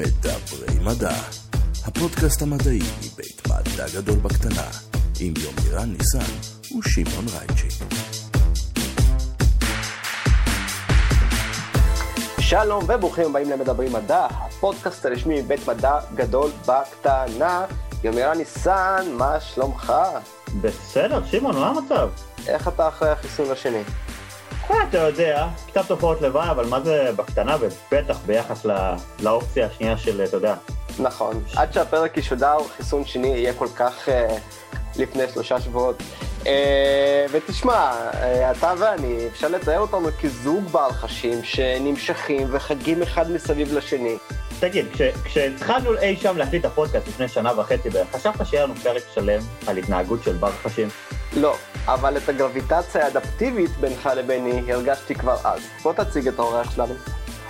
מדברי מדע, הפודקאסט המדעי מבית מדע גדול בקטנה, עם יומירן ניסן ושמעון רייצ'י. שלום וברוכים הבאים למדברי מדע, הפודקאסט הרשמי מבית מדע גדול בקטנה. יומירן ניסן, מה שלומך? בסדר, שמעון, מה המצב? איך אתה אחרי החיסון השני? אתה יודע, קצת תופעות לוואי, אבל מה זה בקטנה, ובטח ביחס לא, לאופציה השנייה של, אתה יודע. נכון, עד שהפרק ישודר, חיסון שני יהיה כל כך uh, לפני שלושה שבועות. Uh, ותשמע, uh, אתה ואני, אפשר לתאר אותנו כזוג בעל חשים שנמשכים וחגים אחד מסביב לשני. תגיד, כש, כשהתחלנו אי שם להקליט את הפודקאסט לפני שנה וחצי בערך, חשבת שיהיה לנו פרק שלם על התנהגות של בר חשים? לא, אבל את הגרביטציה האדפטיבית בינך לביני הרגשתי כבר אז. בוא תציג את האורח שלנו.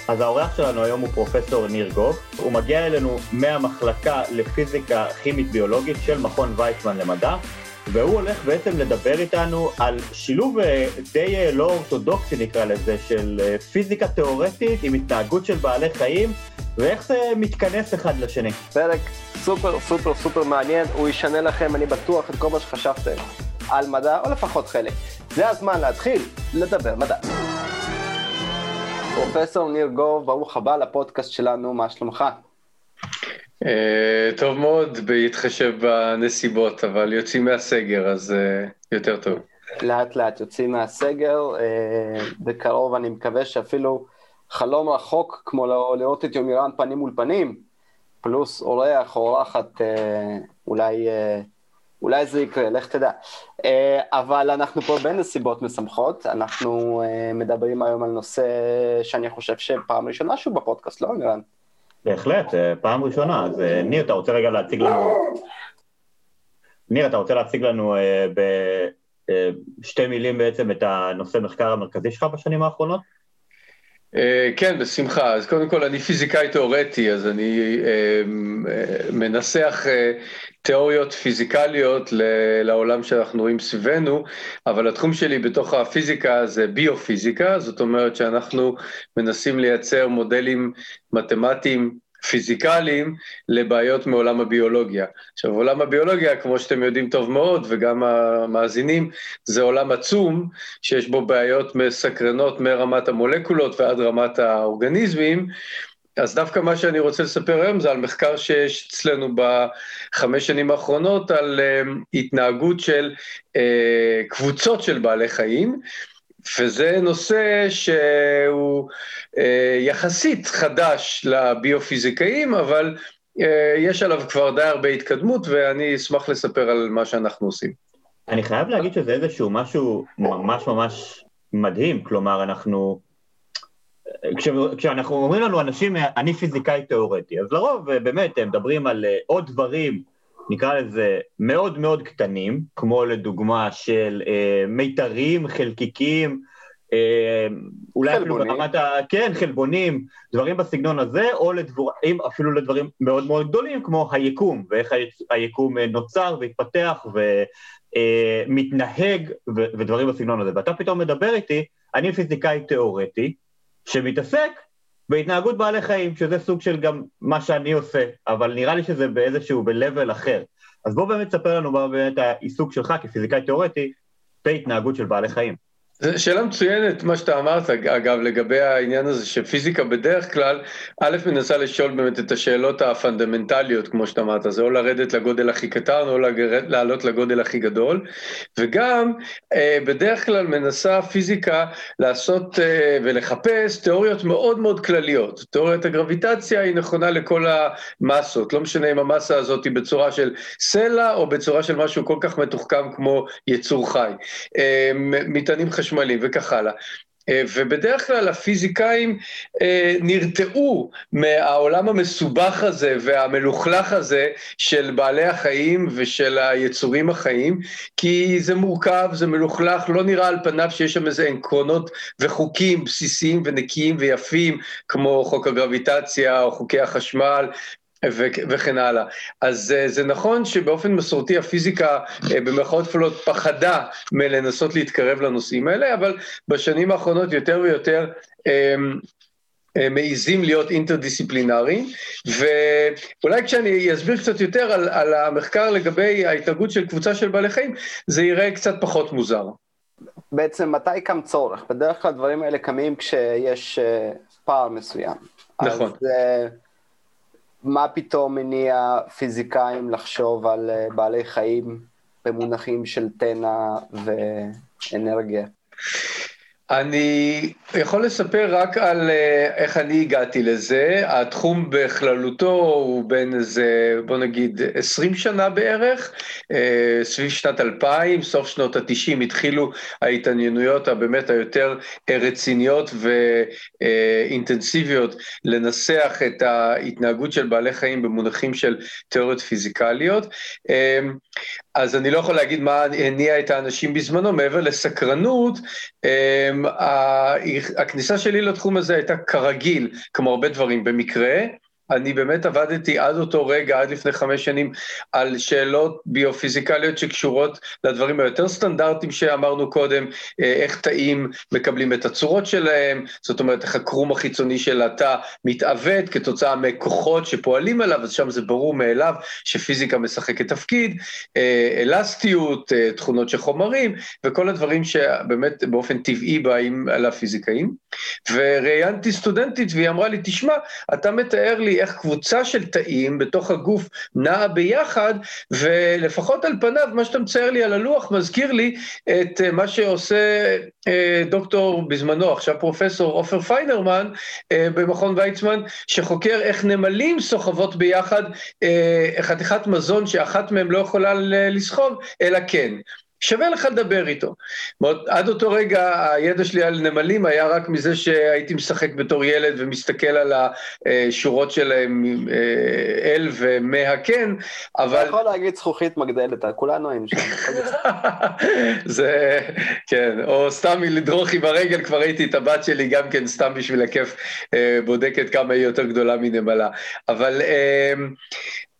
אז האורח שלנו היום הוא פרופסור ניר גוב, הוא מגיע אלינו מהמחלקה לפיזיקה כימית ביולוגית של מכון ויצמן למדע, והוא הולך בעצם לדבר איתנו על שילוב אה, די אה, לא אורתודוקסי נקרא לזה, של אה, פיזיקה תיאורטית עם התנהגות של בעלי חיים, ואיך זה מתכנס אחד לשני. פרק סופר סופר סופר מעניין, הוא ישנה לכם, אני בטוח, את כל מה שחשבתם על מדע, או לפחות חלק. זה הזמן להתחיל לדבר מדע. פרופסור ניר גוב, ברוך הבא לפודקאסט שלנו, מה שלומך? Uh, טוב מאוד, בהתחשב בנסיבות, אבל יוצאים מהסגר, אז uh, יותר טוב. לאט לאט יוצאים מהסגר, uh, בקרוב אני מקווה שאפילו חלום רחוק, כמו לראות את יומירן פנים מול פנים, פלוס אורח או אורחת, אולי, אולי זה יקרה, לך תדע. Uh, אבל אנחנו פה בנסיבות משמחות, אנחנו uh, מדברים היום על נושא שאני חושב שפעם ראשונה שהוא בפודקאסט, לא יומירן? בהחלט, אה, פעם ראשונה. אז אה, ניר, אתה רוצה רגע להציג לנו... ניר, אתה רוצה להציג לנו אה, בשתי מילים בעצם את הנושא מחקר המרכזי שלך בשנים האחרונות? כן, בשמחה. אז קודם כל, אני פיזיקאי תיאורטי, אז אני מנסח תיאוריות פיזיקליות לעולם שאנחנו רואים סביבנו, אבל התחום שלי בתוך הפיזיקה זה ביופיזיקה, זאת אומרת שאנחנו מנסים לייצר מודלים מתמטיים פיזיקליים לבעיות מעולם הביולוגיה. עכשיו, עולם הביולוגיה, כמו שאתם יודעים טוב מאוד, וגם המאזינים, זה עולם עצום, שיש בו בעיות מסקרנות מרמת המולקולות ועד רמת האורגניזמים, אז דווקא מה שאני רוצה לספר היום זה על מחקר שיש אצלנו בחמש שנים האחרונות על uh, התנהגות של uh, קבוצות של בעלי חיים, וזה נושא שהוא uh, יחסית חדש לביופיזיקאים, אבל uh, יש עליו כבר די הרבה התקדמות, ואני אשמח לספר על מה שאנחנו עושים. אני חייב להגיד שזה איזשהו משהו ממש ממש מדהים, כלומר, אנחנו... כשאנחנו אומרים לנו אנשים, אני פיזיקאי תיאורטי, אז לרוב באמת הם מדברים על אה, עוד דברים, נקרא לזה מאוד מאוד קטנים, כמו לדוגמה של אה, מיתרים, חלקיקים, אה, אולי אפילו ברמת ה... כן, חלבונים, דברים בסגנון הזה, או לדברים, אפילו לדברים מאוד מאוד גדולים, כמו היקום, ואיך היקום אה, נוצר והתפתח ומתנהג, אה, ודברים בסגנון הזה. ואתה פתאום מדבר איתי, אני פיזיקאי תיאורטי, שמתעסק בהתנהגות בעלי חיים, שזה סוג של גם מה שאני עושה, אבל נראה לי שזה באיזשהו, ב-level אחר. אז בוא באמת תספר לנו מה באמת העיסוק שלך כפיזיקאי תיאורטי בהתנהגות של בעלי חיים. זו שאלה מצוינת, מה שאתה אמרת, אגב, לגבי העניין הזה שפיזיקה בדרך כלל, א', מנסה לשאול באמת את השאלות הפונדמנטליות, כמו שאתה אמרת, זה או לרדת לגודל הכי קטן, או לעלות לגודל הכי גדול, וגם אה, בדרך כלל מנסה פיזיקה לעשות אה, ולחפש תיאוריות מאוד מאוד כלליות. תיאוריית הגרביטציה היא נכונה לכל המסות, לא משנה אם המסה הזאת היא בצורה של סלע, או בצורה של משהו כל כך מתוחכם כמו יצור חי. אה, מטענים חשובים. חשמליים וכך הלאה. אה, ובדרך כלל הפיזיקאים אה, נרתעו מהעולם המסובך הזה והמלוכלך הזה של בעלי החיים ושל היצורים החיים, כי זה מורכב, זה מלוכלך, לא נראה על פניו שיש שם איזה עקרונות וחוקים בסיסיים ונקיים ויפים, כמו חוק הגרביטציה או חוקי החשמל וכן הלאה. אז אה, זה נכון שבאופן מסורתי הפיזיקה במרכאות כפולות פחדה מלנסות להתקרב לנושאים האלה, אבל בשנים האחרונות יותר ויותר אמ, מעיזים להיות אינטרדיסציפלינריים, ואולי כשאני אסביר קצת יותר על, על המחקר לגבי ההתנהגות של קבוצה של בעלי חיים, זה יראה קצת פחות מוזר. בעצם מתי קם צורך? בדרך כלל הדברים האלה קמים כשיש פער מסוים. נכון. אז מה פתאום מניע פיזיקאים לחשוב על בעלי חיים במונחים של תנע ואנרגיה? אני יכול לספר רק על איך אני הגעתי לזה. התחום בכללותו הוא בין איזה, בוא נגיד, 20 שנה בערך, סביב שנת 2000, סוף שנות ה-90 התחילו ההתעניינויות הבאמת היותר רציניות ואינטנסיביות לנסח את ההתנהגות של בעלי חיים במונחים של תיאוריות פיזיקליות. אז אני לא יכול להגיד מה הניע את האנשים בזמנו, מעבר לסקרנות, הכניסה שלי לתחום הזה הייתה כרגיל, כמו הרבה דברים, במקרה. אני באמת עבדתי עד אותו רגע, עד לפני חמש שנים, על שאלות ביופיזיקליות שקשורות לדברים היותר סטנדרטיים שאמרנו קודם, איך תאים מקבלים את הצורות שלהם, זאת אומרת, איך הקרום החיצוני של התא מתעוות כתוצאה מכוחות שפועלים עליו, אז שם זה ברור מאליו שפיזיקה משחקת תפקיד, אלסטיות, תכונות של חומרים, וכל הדברים שבאמת באופן טבעי באים על הפיזיקאים. וראיינתי סטודנטית והיא אמרה לי, תשמע, אתה מתאר לי איך קבוצה של תאים בתוך הגוף נעה ביחד, ולפחות על פניו, מה שאתה מצייר לי על הלוח מזכיר לי את מה שעושה דוקטור בזמנו, עכשיו פרופסור עופר פיינרמן במכון ויצמן, שחוקר איך נמלים סוחבות ביחד חתיכת מזון שאחת מהן לא יכולה לסחוב, אלא כן. שווה לך לדבר איתו. עד אותו רגע הידע שלי על נמלים היה רק מזה שהייתי משחק בתור ילד ומסתכל על השורות שלהם אל ומהקן, אבל... אתה יכול להגיד זכוכית מגדלת, כולנו היינו שם. זה, כן, או סתם לדרוך עם הרגל, כבר ראיתי את הבת שלי גם כן סתם בשביל הכיף בודקת כמה היא יותר גדולה מנמלה. אבל...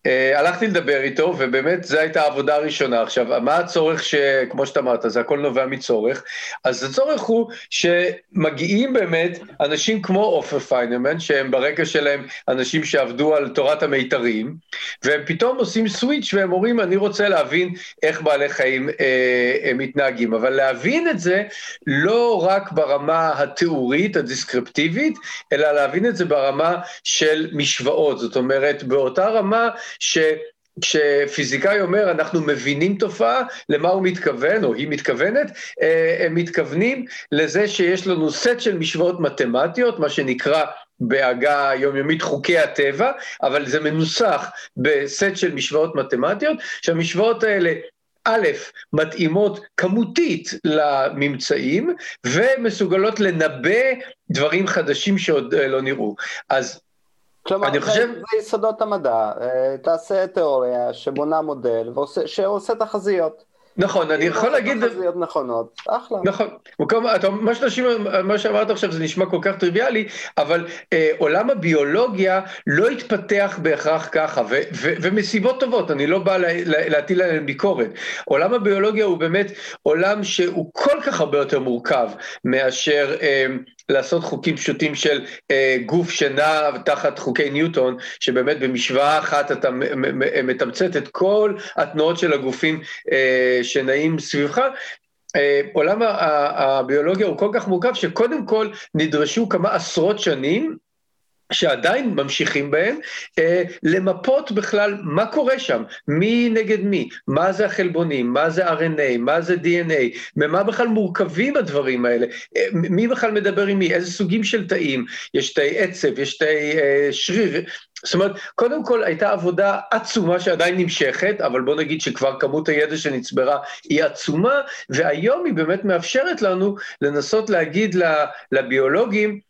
Uh, הלכתי לדבר איתו, ובאמת זו הייתה העבודה הראשונה. עכשיו, מה הצורך. כמו שאתה אמרת, זה הכל נובע מצורך. אז הצורך הוא שמגיעים באמת אנשים כמו עופר פיינרמן, שהם ברקע שלהם אנשים שעבדו על תורת המיתרים, והם פתאום עושים סוויץ' והם אומרים, אני רוצה להבין איך בעלי חיים הם מתנהגים. אבל להבין את זה לא רק ברמה התיאורית, הדיסקריפטיבית, אלא להבין את זה ברמה של משוואות. זאת אומרת, באותה רמה, ש... כשפיזיקאי אומר אנחנו מבינים תופעה, למה הוא מתכוון, או היא מתכוונת, הם מתכוונים לזה שיש לנו סט של משוואות מתמטיות, מה שנקרא בעגה יומיומית חוקי הטבע, אבל זה מנוסח בסט של משוואות מתמטיות, שהמשוואות האלה א', מתאימות כמותית לממצאים, ומסוגלות לנבא דברים חדשים שעוד לא נראו. אז כלומר, אני חושב... זה יסודות המדע, תעשה תיאוריה שבונה מודל שעושה תחזיות. נכון, אני יכול להגיד... תחזיות נכונות, אחלה. נכון, מה, שנשים, מה שאמרת עכשיו זה נשמע כל כך טריוויאלי, אבל אה, עולם הביולוגיה לא התפתח בהכרח ככה, ו, ו, ומסיבות טובות, אני לא בא לה, להטיל עליהן ביקורת. עולם הביולוגיה הוא באמת עולם שהוא כל כך הרבה יותר מורכב מאשר אה, לעשות חוקים פשוטים של אה, גוף שנע תחת חוקי ניוטון, שבאמת במשוואה אחת אתה מתמצת את כל התנועות של הגופים אה, שנעים סביבך. אה, עולם הביולוגיה הוא כל כך מורכב שקודם כל נדרשו כמה עשרות שנים שעדיין ממשיכים בהם, אה, למפות בכלל מה קורה שם, מי נגד מי, מה זה החלבונים, מה זה RNA, מה זה DNA, ממה בכלל מורכבים הדברים האלה, אה, מי בכלל מדבר עם מי, איזה סוגים של תאים, יש תאי עצב, יש תאי אה, שריר, זאת אומרת, קודם כל הייתה עבודה עצומה שעדיין נמשכת, אבל בוא נגיד שכבר כמות הידע שנצברה היא עצומה, והיום היא באמת מאפשרת לנו לנסות להגיד לביולוגים,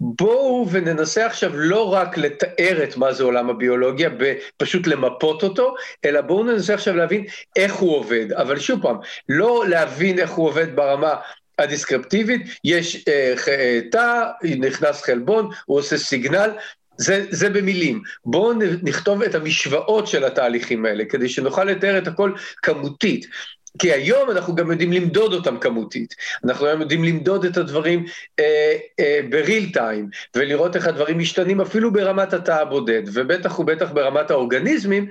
בואו וננסה עכשיו לא רק לתאר את מה זה עולם הביולוגיה, פשוט למפות אותו, אלא בואו ננסה עכשיו להבין איך הוא עובד. אבל שוב פעם, לא להבין איך הוא עובד ברמה הדיסקרפטיבית, יש אה, אה, תא, נכנס חלבון, הוא עושה סיגנל, זה, זה במילים. בואו נכתוב את המשוואות של התהליכים האלה, כדי שנוכל לתאר את הכל כמותית. כי היום אנחנו גם יודעים למדוד אותם כמותית. אנחנו היום יודעים למדוד את הדברים אה, אה, בריל טיים, ולראות איך הדברים משתנים אפילו ברמת התא הבודד, ובטח ובטח ברמת האורגניזמים,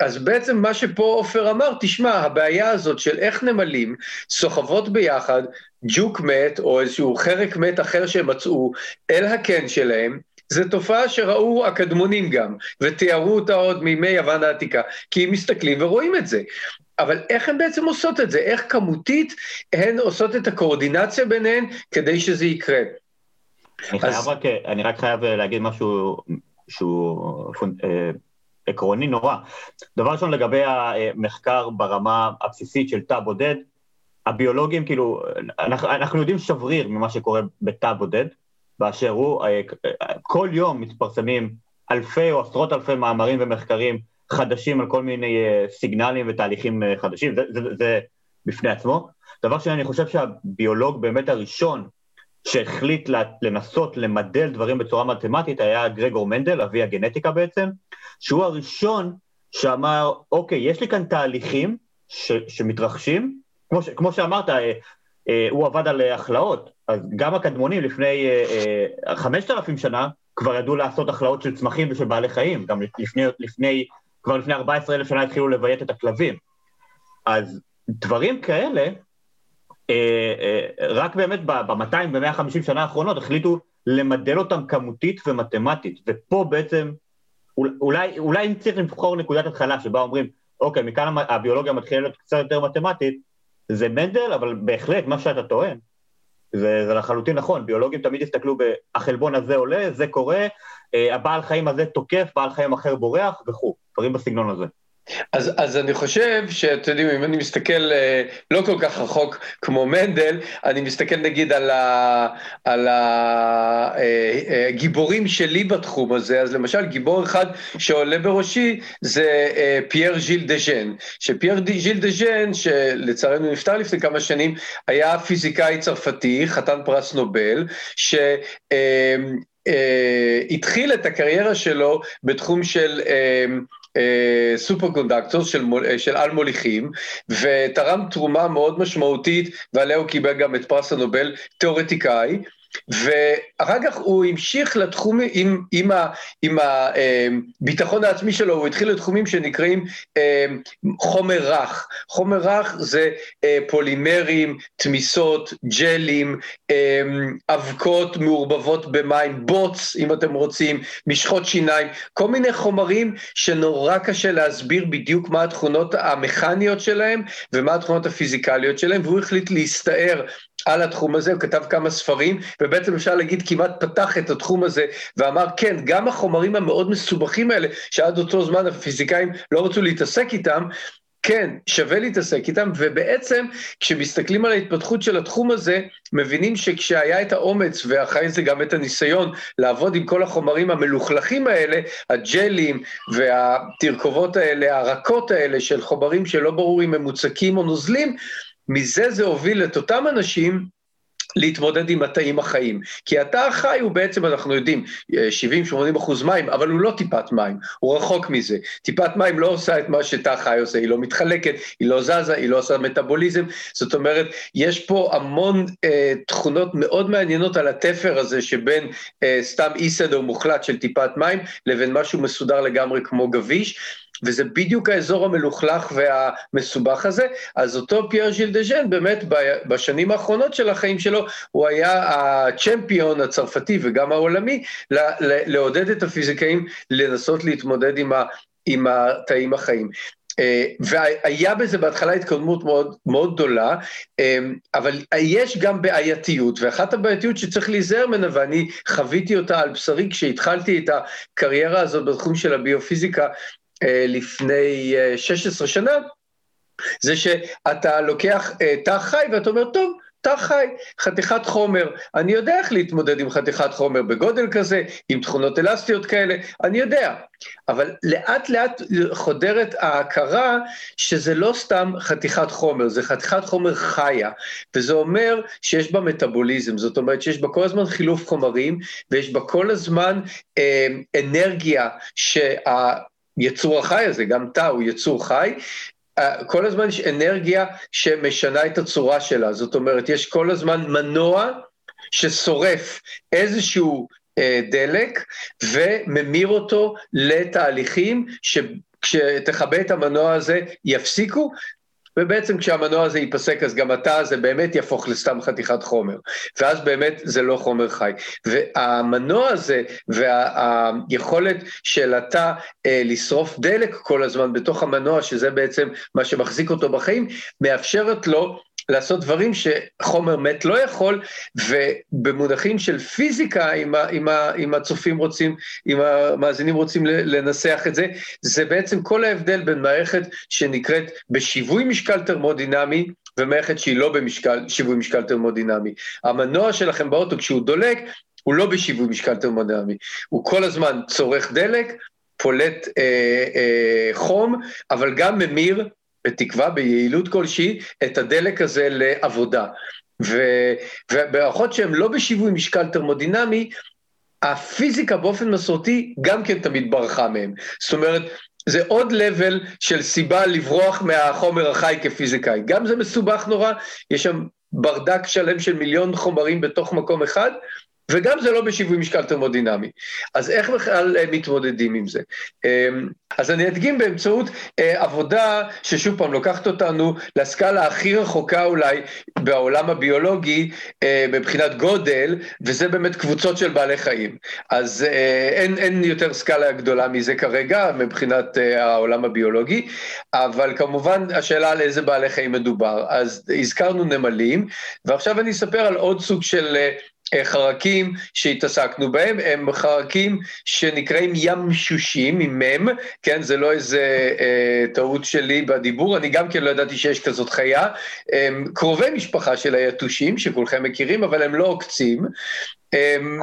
אז בעצם מה שפה עופר אמר, תשמע, הבעיה הזאת של איך נמלים סוחבות ביחד ג'וק מת, או איזשהו חרק מת אחר שהם מצאו, אל הקן שלהם, זו תופעה שראו הקדמונים גם, ותיארו אותה עוד מימי יוון העתיקה, כי הם מסתכלים ורואים את זה. אבל איך הן בעצם עושות את זה? איך כמותית הן עושות את הקואורדינציה ביניהן כדי שזה יקרה? אני, אז... חייב רק, אני רק חייב להגיד משהו שהוא אה, עקרוני נורא. דבר ראשון, לגבי המחקר ברמה הבסיסית של תא בודד, הביולוגים, כאילו, אנחנו, אנחנו יודעים שבריר ממה שקורה בתא בודד, באשר הוא, אה, כל יום מתפרסמים אלפי או עשרות אלפי מאמרים ומחקרים חדשים על כל מיני אה, סיגנלים ותהליכים אה, חדשים, זה, זה, זה בפני עצמו. דבר שני, אני חושב שהביולוג באמת הראשון שהחליט לנסות למדל דברים בצורה מתמטית היה גרגור מנדל, אבי הגנטיקה בעצם, שהוא הראשון שאמר, אוקיי, יש לי כאן תהליכים ש, שמתרחשים, כמו, ש, כמו שאמרת, אה, אה, הוא עבד על הכלאות, אז גם הקדמונים לפני חמשת אה, אלפים שנה כבר ידעו לעשות הכלאות של צמחים ושל בעלי חיים, גם לפני, לפני, כבר לפני 14 אלף שנה התחילו לביית את הכלבים. אז דברים כאלה, אה, אה, רק באמת ב-200, ב-150 שנה האחרונות החליטו למדל אותם כמותית ומתמטית, ופה בעצם, אולי, אולי אם צריך לבחור נקודת התחלה שבה אומרים, אוקיי, מכאן הביולוגיה מתחילה להיות קצת יותר מתמטית, זה מנדל, אבל בהחלט, מה שאתה טוען, זה, זה לחלוטין נכון, ביולוגים תמיד הסתכלו בחלבון הזה עולה, זה קורה, אה, הבעל חיים הזה תוקף, בעל חיים אחר בורח וכו', דברים בסגנון הזה. אז, אז אני חושב שאתם יודעים, אם אני מסתכל אה, לא כל כך רחוק כמו מנדל, אני מסתכל נגיד על הגיבורים אה, אה, שלי בתחום הזה, אז למשל גיבור אחד שעולה בראשי זה פייר ז'יל דה ז'ן, שפייר ז'יל דה ז'ן, שלצערנו נפטר לפני כמה שנים, היה פיזיקאי צרפתי, חתן פרס נובל, ש... התחיל את הקריירה שלו בתחום של superconductor של, של על מוליכים, ותרם תרומה מאוד משמעותית, ועליה הוא קיבל גם את פרס הנובל, תיאורטיקאי. ואחר כך הוא המשיך לתחום, עם, עם, ה, עם הביטחון העצמי שלו, הוא התחיל לתחומים שנקראים אה, חומר רך. חומר רך זה אה, פולימרים, תמיסות, ג'לים, אה, אבקות מעורבבות במים, בוץ, אם אתם רוצים, משחות שיניים, כל מיני חומרים שנורא קשה להסביר בדיוק מה התכונות המכניות שלהם ומה התכונות הפיזיקליות שלהם, והוא החליט להסתער על התחום הזה, הוא כתב כמה ספרים, ובעצם אפשר להגיד כמעט פתח את התחום הזה, ואמר כן, גם החומרים המאוד מסובכים האלה, שעד אותו זמן הפיזיקאים לא רצו להתעסק איתם, כן, שווה להתעסק איתם, ובעצם כשמסתכלים על ההתפתחות של התחום הזה, מבינים שכשהיה את האומץ, ואחרי זה גם את הניסיון, לעבוד עם כל החומרים המלוכלכים האלה, הג'לים והתרכובות האלה, הרכות האלה של חומרים שלא ברור אם הם מוצקים או נוזלים, מזה זה הוביל את אותם אנשים להתמודד עם התאים החיים. כי התא החי הוא בעצם, אנחנו יודעים, 70-80 אחוז מים, אבל הוא לא טיפת מים, הוא רחוק מזה. טיפת מים לא עושה את מה שתא חי עושה, היא לא מתחלקת, היא לא זזה, היא לא עושה מטאבוליזם. זאת אומרת, יש פה המון אה, תכונות מאוד מעניינות על התפר הזה שבין אה, סתם אי סדר מוחלט של טיפת מים, לבין משהו מסודר לגמרי כמו גביש. וזה בדיוק האזור המלוכלך והמסובך הזה, אז אותו פייר ז'יל דה ז'ן באמת בשנים האחרונות של החיים שלו, הוא היה הצ'מפיון הצרפתי וגם העולמי, לעודד את הפיזיקאים לנסות להתמודד עם, ה, עם התאים החיים. אה, והיה בזה בהתחלה התקדמות מאוד, מאוד גדולה, אה, אבל יש גם בעייתיות, ואחת הבעייתיות שצריך להיזהר ממנה, ואני חוויתי אותה על בשרי כשהתחלתי את הקריירה הזאת בתחום של הביופיזיקה לפני 16 אה, שנה, זה שאתה לוקח אה, תא חי ואתה אומר, טוב, תא חי, חתיכת חומר. אני יודע איך להתמודד עם חתיכת חומר בגודל כזה, עם תכונות אלסטיות כאלה, אני יודע. אבל לאט לאט חודרת ההכרה שזה לא סתם חתיכת חומר, זה חתיכת חומר חיה, וזה אומר שיש בה מטאבוליזם, זאת אומרת שיש בה כל הזמן חילוף חומרים, ויש בה כל הזמן אה, אנרגיה שה... היצור החי הזה, גם תא הוא יצור חי, כל הזמן יש אנרגיה שמשנה את הצורה שלה, זאת אומרת, יש כל הזמן מנוע ששורף איזשהו אה, דלק וממיר אותו לתהליכים שכשתכבה את המנוע הזה יפסיקו, ובעצם כשהמנוע הזה ייפסק אז גם אתה זה באמת יהפוך לסתם חתיכת חומר, ואז באמת זה לא חומר חי. והמנוע הזה והיכולת של התא אה, לשרוף דלק כל הזמן בתוך המנוע, שזה בעצם מה שמחזיק אותו בחיים, מאפשרת לו לעשות דברים שחומר מת לא יכול, ובמונחים של פיזיקה, אם, אם, אם הצופים רוצים, אם המאזינים רוצים לנסח את זה, זה בעצם כל ההבדל בין מערכת שנקראת בשיווי משקל טרמודינמי, ומערכת שהיא לא בשיווי משקל טרמודינמי. המנוע שלכם באוטו, כשהוא דולק, הוא לא בשיווי משקל טרמודינמי, הוא כל הזמן צורך דלק, פולט אה, אה, חום, אבל גם ממיר בתקווה, ביעילות כלשהי, את הדלק הזה לעבודה. ובמערכות שהן לא בשיווי משקל טרמודינמי, הפיזיקה באופן מסורתי גם כן תמיד ברחה מהם. זאת אומרת, זה עוד לבל של סיבה לברוח מהחומר החי כפיזיקאי. גם זה מסובך נורא, יש שם ברדק שלם של מיליון חומרים בתוך מקום אחד, וגם זה לא בשיווי משקל טרמודינמי. אז איך בכלל אה, מתמודדים עם זה? אמ, אז אני אדגים באמצעות אה, עבודה ששוב פעם לוקחת אותנו לסקאלה הכי רחוקה אולי בעולם הביולוגי אה, מבחינת גודל, וזה באמת קבוצות של בעלי חיים. אז אין, אין יותר סקאלה גדולה מזה כרגע מבחינת העולם הביולוגי, אבל כמובן השאלה על איזה בעלי חיים מדובר. אז הזכרנו נמלים, ועכשיו אני אספר על עוד סוג של חרקים שהתעסקנו בהם, הם חרקים שנקראים ים שושים, עם מם, כן, זה לא איזה אה, טעות שלי בדיבור, אני גם כן לא ידעתי שיש כזאת חיה, הם קרובי משפחה של היתושים, שכולכם מכירים, אבל הם לא עוקצים.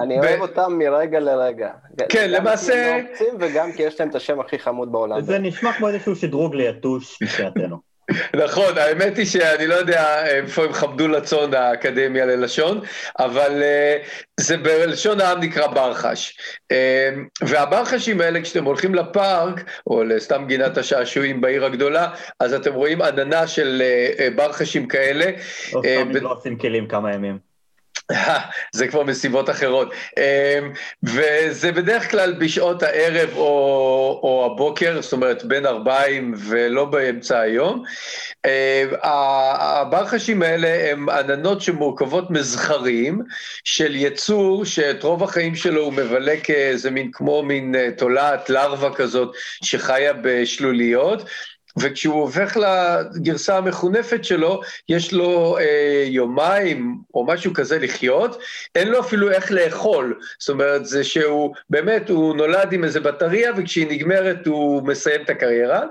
אני אוהב אותם מרגע לרגע. כן, למעשה... גם כי הם לא עוקצים וגם כי יש להם את השם הכי חמוד בעולם. זה נשמע כמו איזשהו שדרוג ליתוש מבחינתנו. נכון, האמת היא שאני לא יודע איפה הם כבדו לצון האקדמיה ללשון, אבל uh, זה בלשון העם נקרא ברחש. Uh, והברחשים האלה, כשאתם הולכים לפארק, או לסתם גינת השעשועים בעיר הגדולה, אז אתם רואים עננה של ברחשים כאלה. או סתם ב... לא עושים כלים כמה ימים. זה כבר מסיבות אחרות. אמ, וזה בדרך כלל בשעות הערב או, או הבוקר, זאת אומרת בין ארבעים ולא באמצע היום. אמ, הברחשים האלה הם עננות שמורכבות מזכרים של יצור שאת רוב החיים שלו הוא מבלה כאיזה מין, כמו מין אה, תולעת לארווה כזאת שחיה בשלוליות. וכשהוא הופך לגרסה המחונפת שלו, יש לו אה, יומיים או משהו כזה לחיות, אין לו אפילו איך לאכול. זאת אומרת, זה שהוא, באמת, הוא נולד עם איזה בטריה, וכשהיא נגמרת הוא מסיים את הקריירה.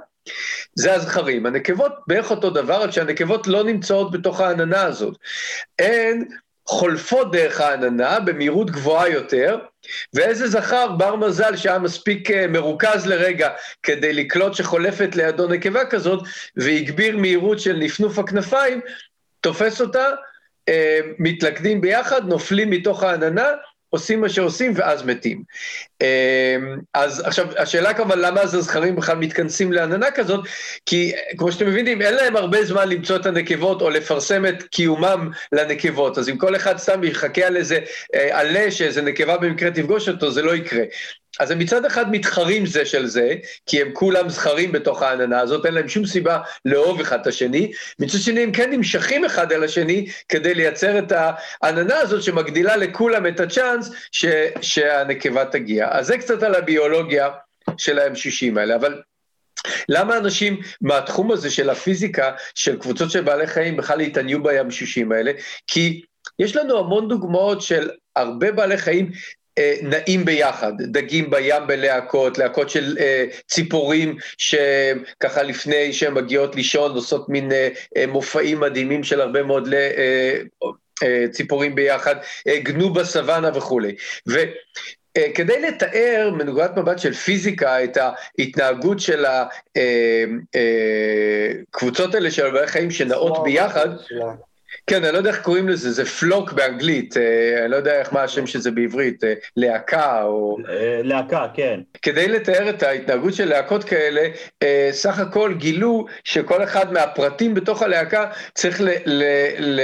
זה הזכרים. הנקבות בערך אותו דבר, רק שהנקבות לא נמצאות בתוך העננה הזאת. הן חולפות דרך העננה במהירות גבוהה יותר, ואיזה זכר בר מזל שהיה מספיק אה, מרוכז לרגע כדי לקלוט שחולפת לידו נקבה כזאת, והגביר מהירות של נפנוף הכנפיים, תופס אותה, אה, מתלכדים ביחד, נופלים מתוך העננה, עושים מה שעושים ואז מתים. אמ, אז עכשיו, השאלה כמובן למה אז הזכרים בכלל מתכנסים לעננה כזאת, כי כמו שאתם מבינים, אין להם הרבה זמן למצוא את הנקבות או לפרסם את קיומם לנקבות, אז אם כל אחד סתם יחכה על איזה אה, עלה שאיזה נקבה במקרה תפגוש אותו, זה לא יקרה. אז הם מצד אחד מתחרים זה של זה, כי הם כולם זכרים בתוך העננה הזאת, אין להם שום סיבה לאהוב אחד את השני, מצד שני הם כן נמשכים אחד אל השני כדי לייצר את העננה הזאת שמגדילה לכולם את הצ'אנס ש, שהנקבה תגיע. אז זה קצת על הביולוגיה של ה-M60 האלה, אבל למה אנשים מהתחום הזה של הפיזיקה, של קבוצות של בעלי חיים, בכלל התעניינו בים 60 האלה? כי יש לנו המון דוגמאות של הרבה בעלי חיים אה, נעים ביחד, דגים בים בלהקות, להקות של אה, ציפורים שככה לפני שהן מגיעות לישון עושות מין אה, אה, מופעים מדהימים של הרבה מאוד אה, אה, ציפורים ביחד, גנו בסוואנה וכולי. אה, כדי לתאר מנקודת מבט של פיזיקה את ההתנהגות של הקבוצות האלה של בעלי חיים שנעות ביחד, כן, אני לא יודע איך קוראים לזה, זה פלוק באנגלית, אה, אני לא יודע איך מה השם של זה בעברית, אה, להקה או... אה, להקה, כן. כדי לתאר את ההתנהגות של להקות כאלה, סך הכל גילו שכל אחד מהפרטים בתוך הלהקה צריך ל- ל- ל-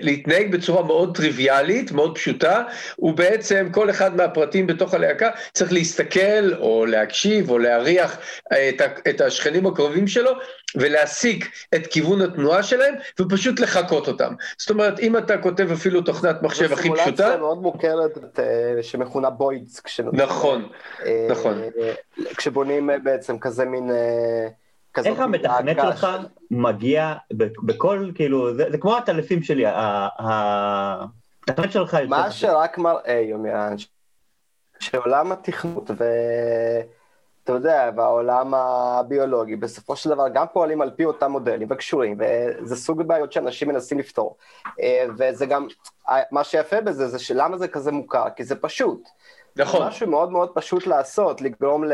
להתנהג בצורה מאוד טריוויאלית, מאוד פשוטה, ובעצם כל אחד מהפרטים בתוך הלהקה צריך להסתכל או להקשיב או להריח את, ה- את השכנים הקרובים שלו ולהסיק את כיוון התנועה שלהם ופשוט לחקות אותם. זאת אומרת, אם אתה כותב אפילו תוכנת מחשב הכי פשוטה... זו סימולציה מאוד מוכרת אה, שמכונה בוידס. נכון, אה, נכון. כשבונים אה, בעצם כזה מין... איך המתכנת שלך מגיע בכל, כאילו, זה זה כמו הטלפים שלי, המתכנת שלך. מה שרק מראה, יומירן, ש- שעולם התכנות ואתה יודע, והעולם הביולוגי, בסופו של דבר גם פועלים על פי אותם מודלים וקשורים, וזה סוג בעיות שאנשים מנסים לפתור. אה, וזה גם, מה שיפה בזה זה שלמה זה כזה מוכר, כי זה פשוט. נכון. משהו מאוד מאוד פשוט לעשות, לגרום ל...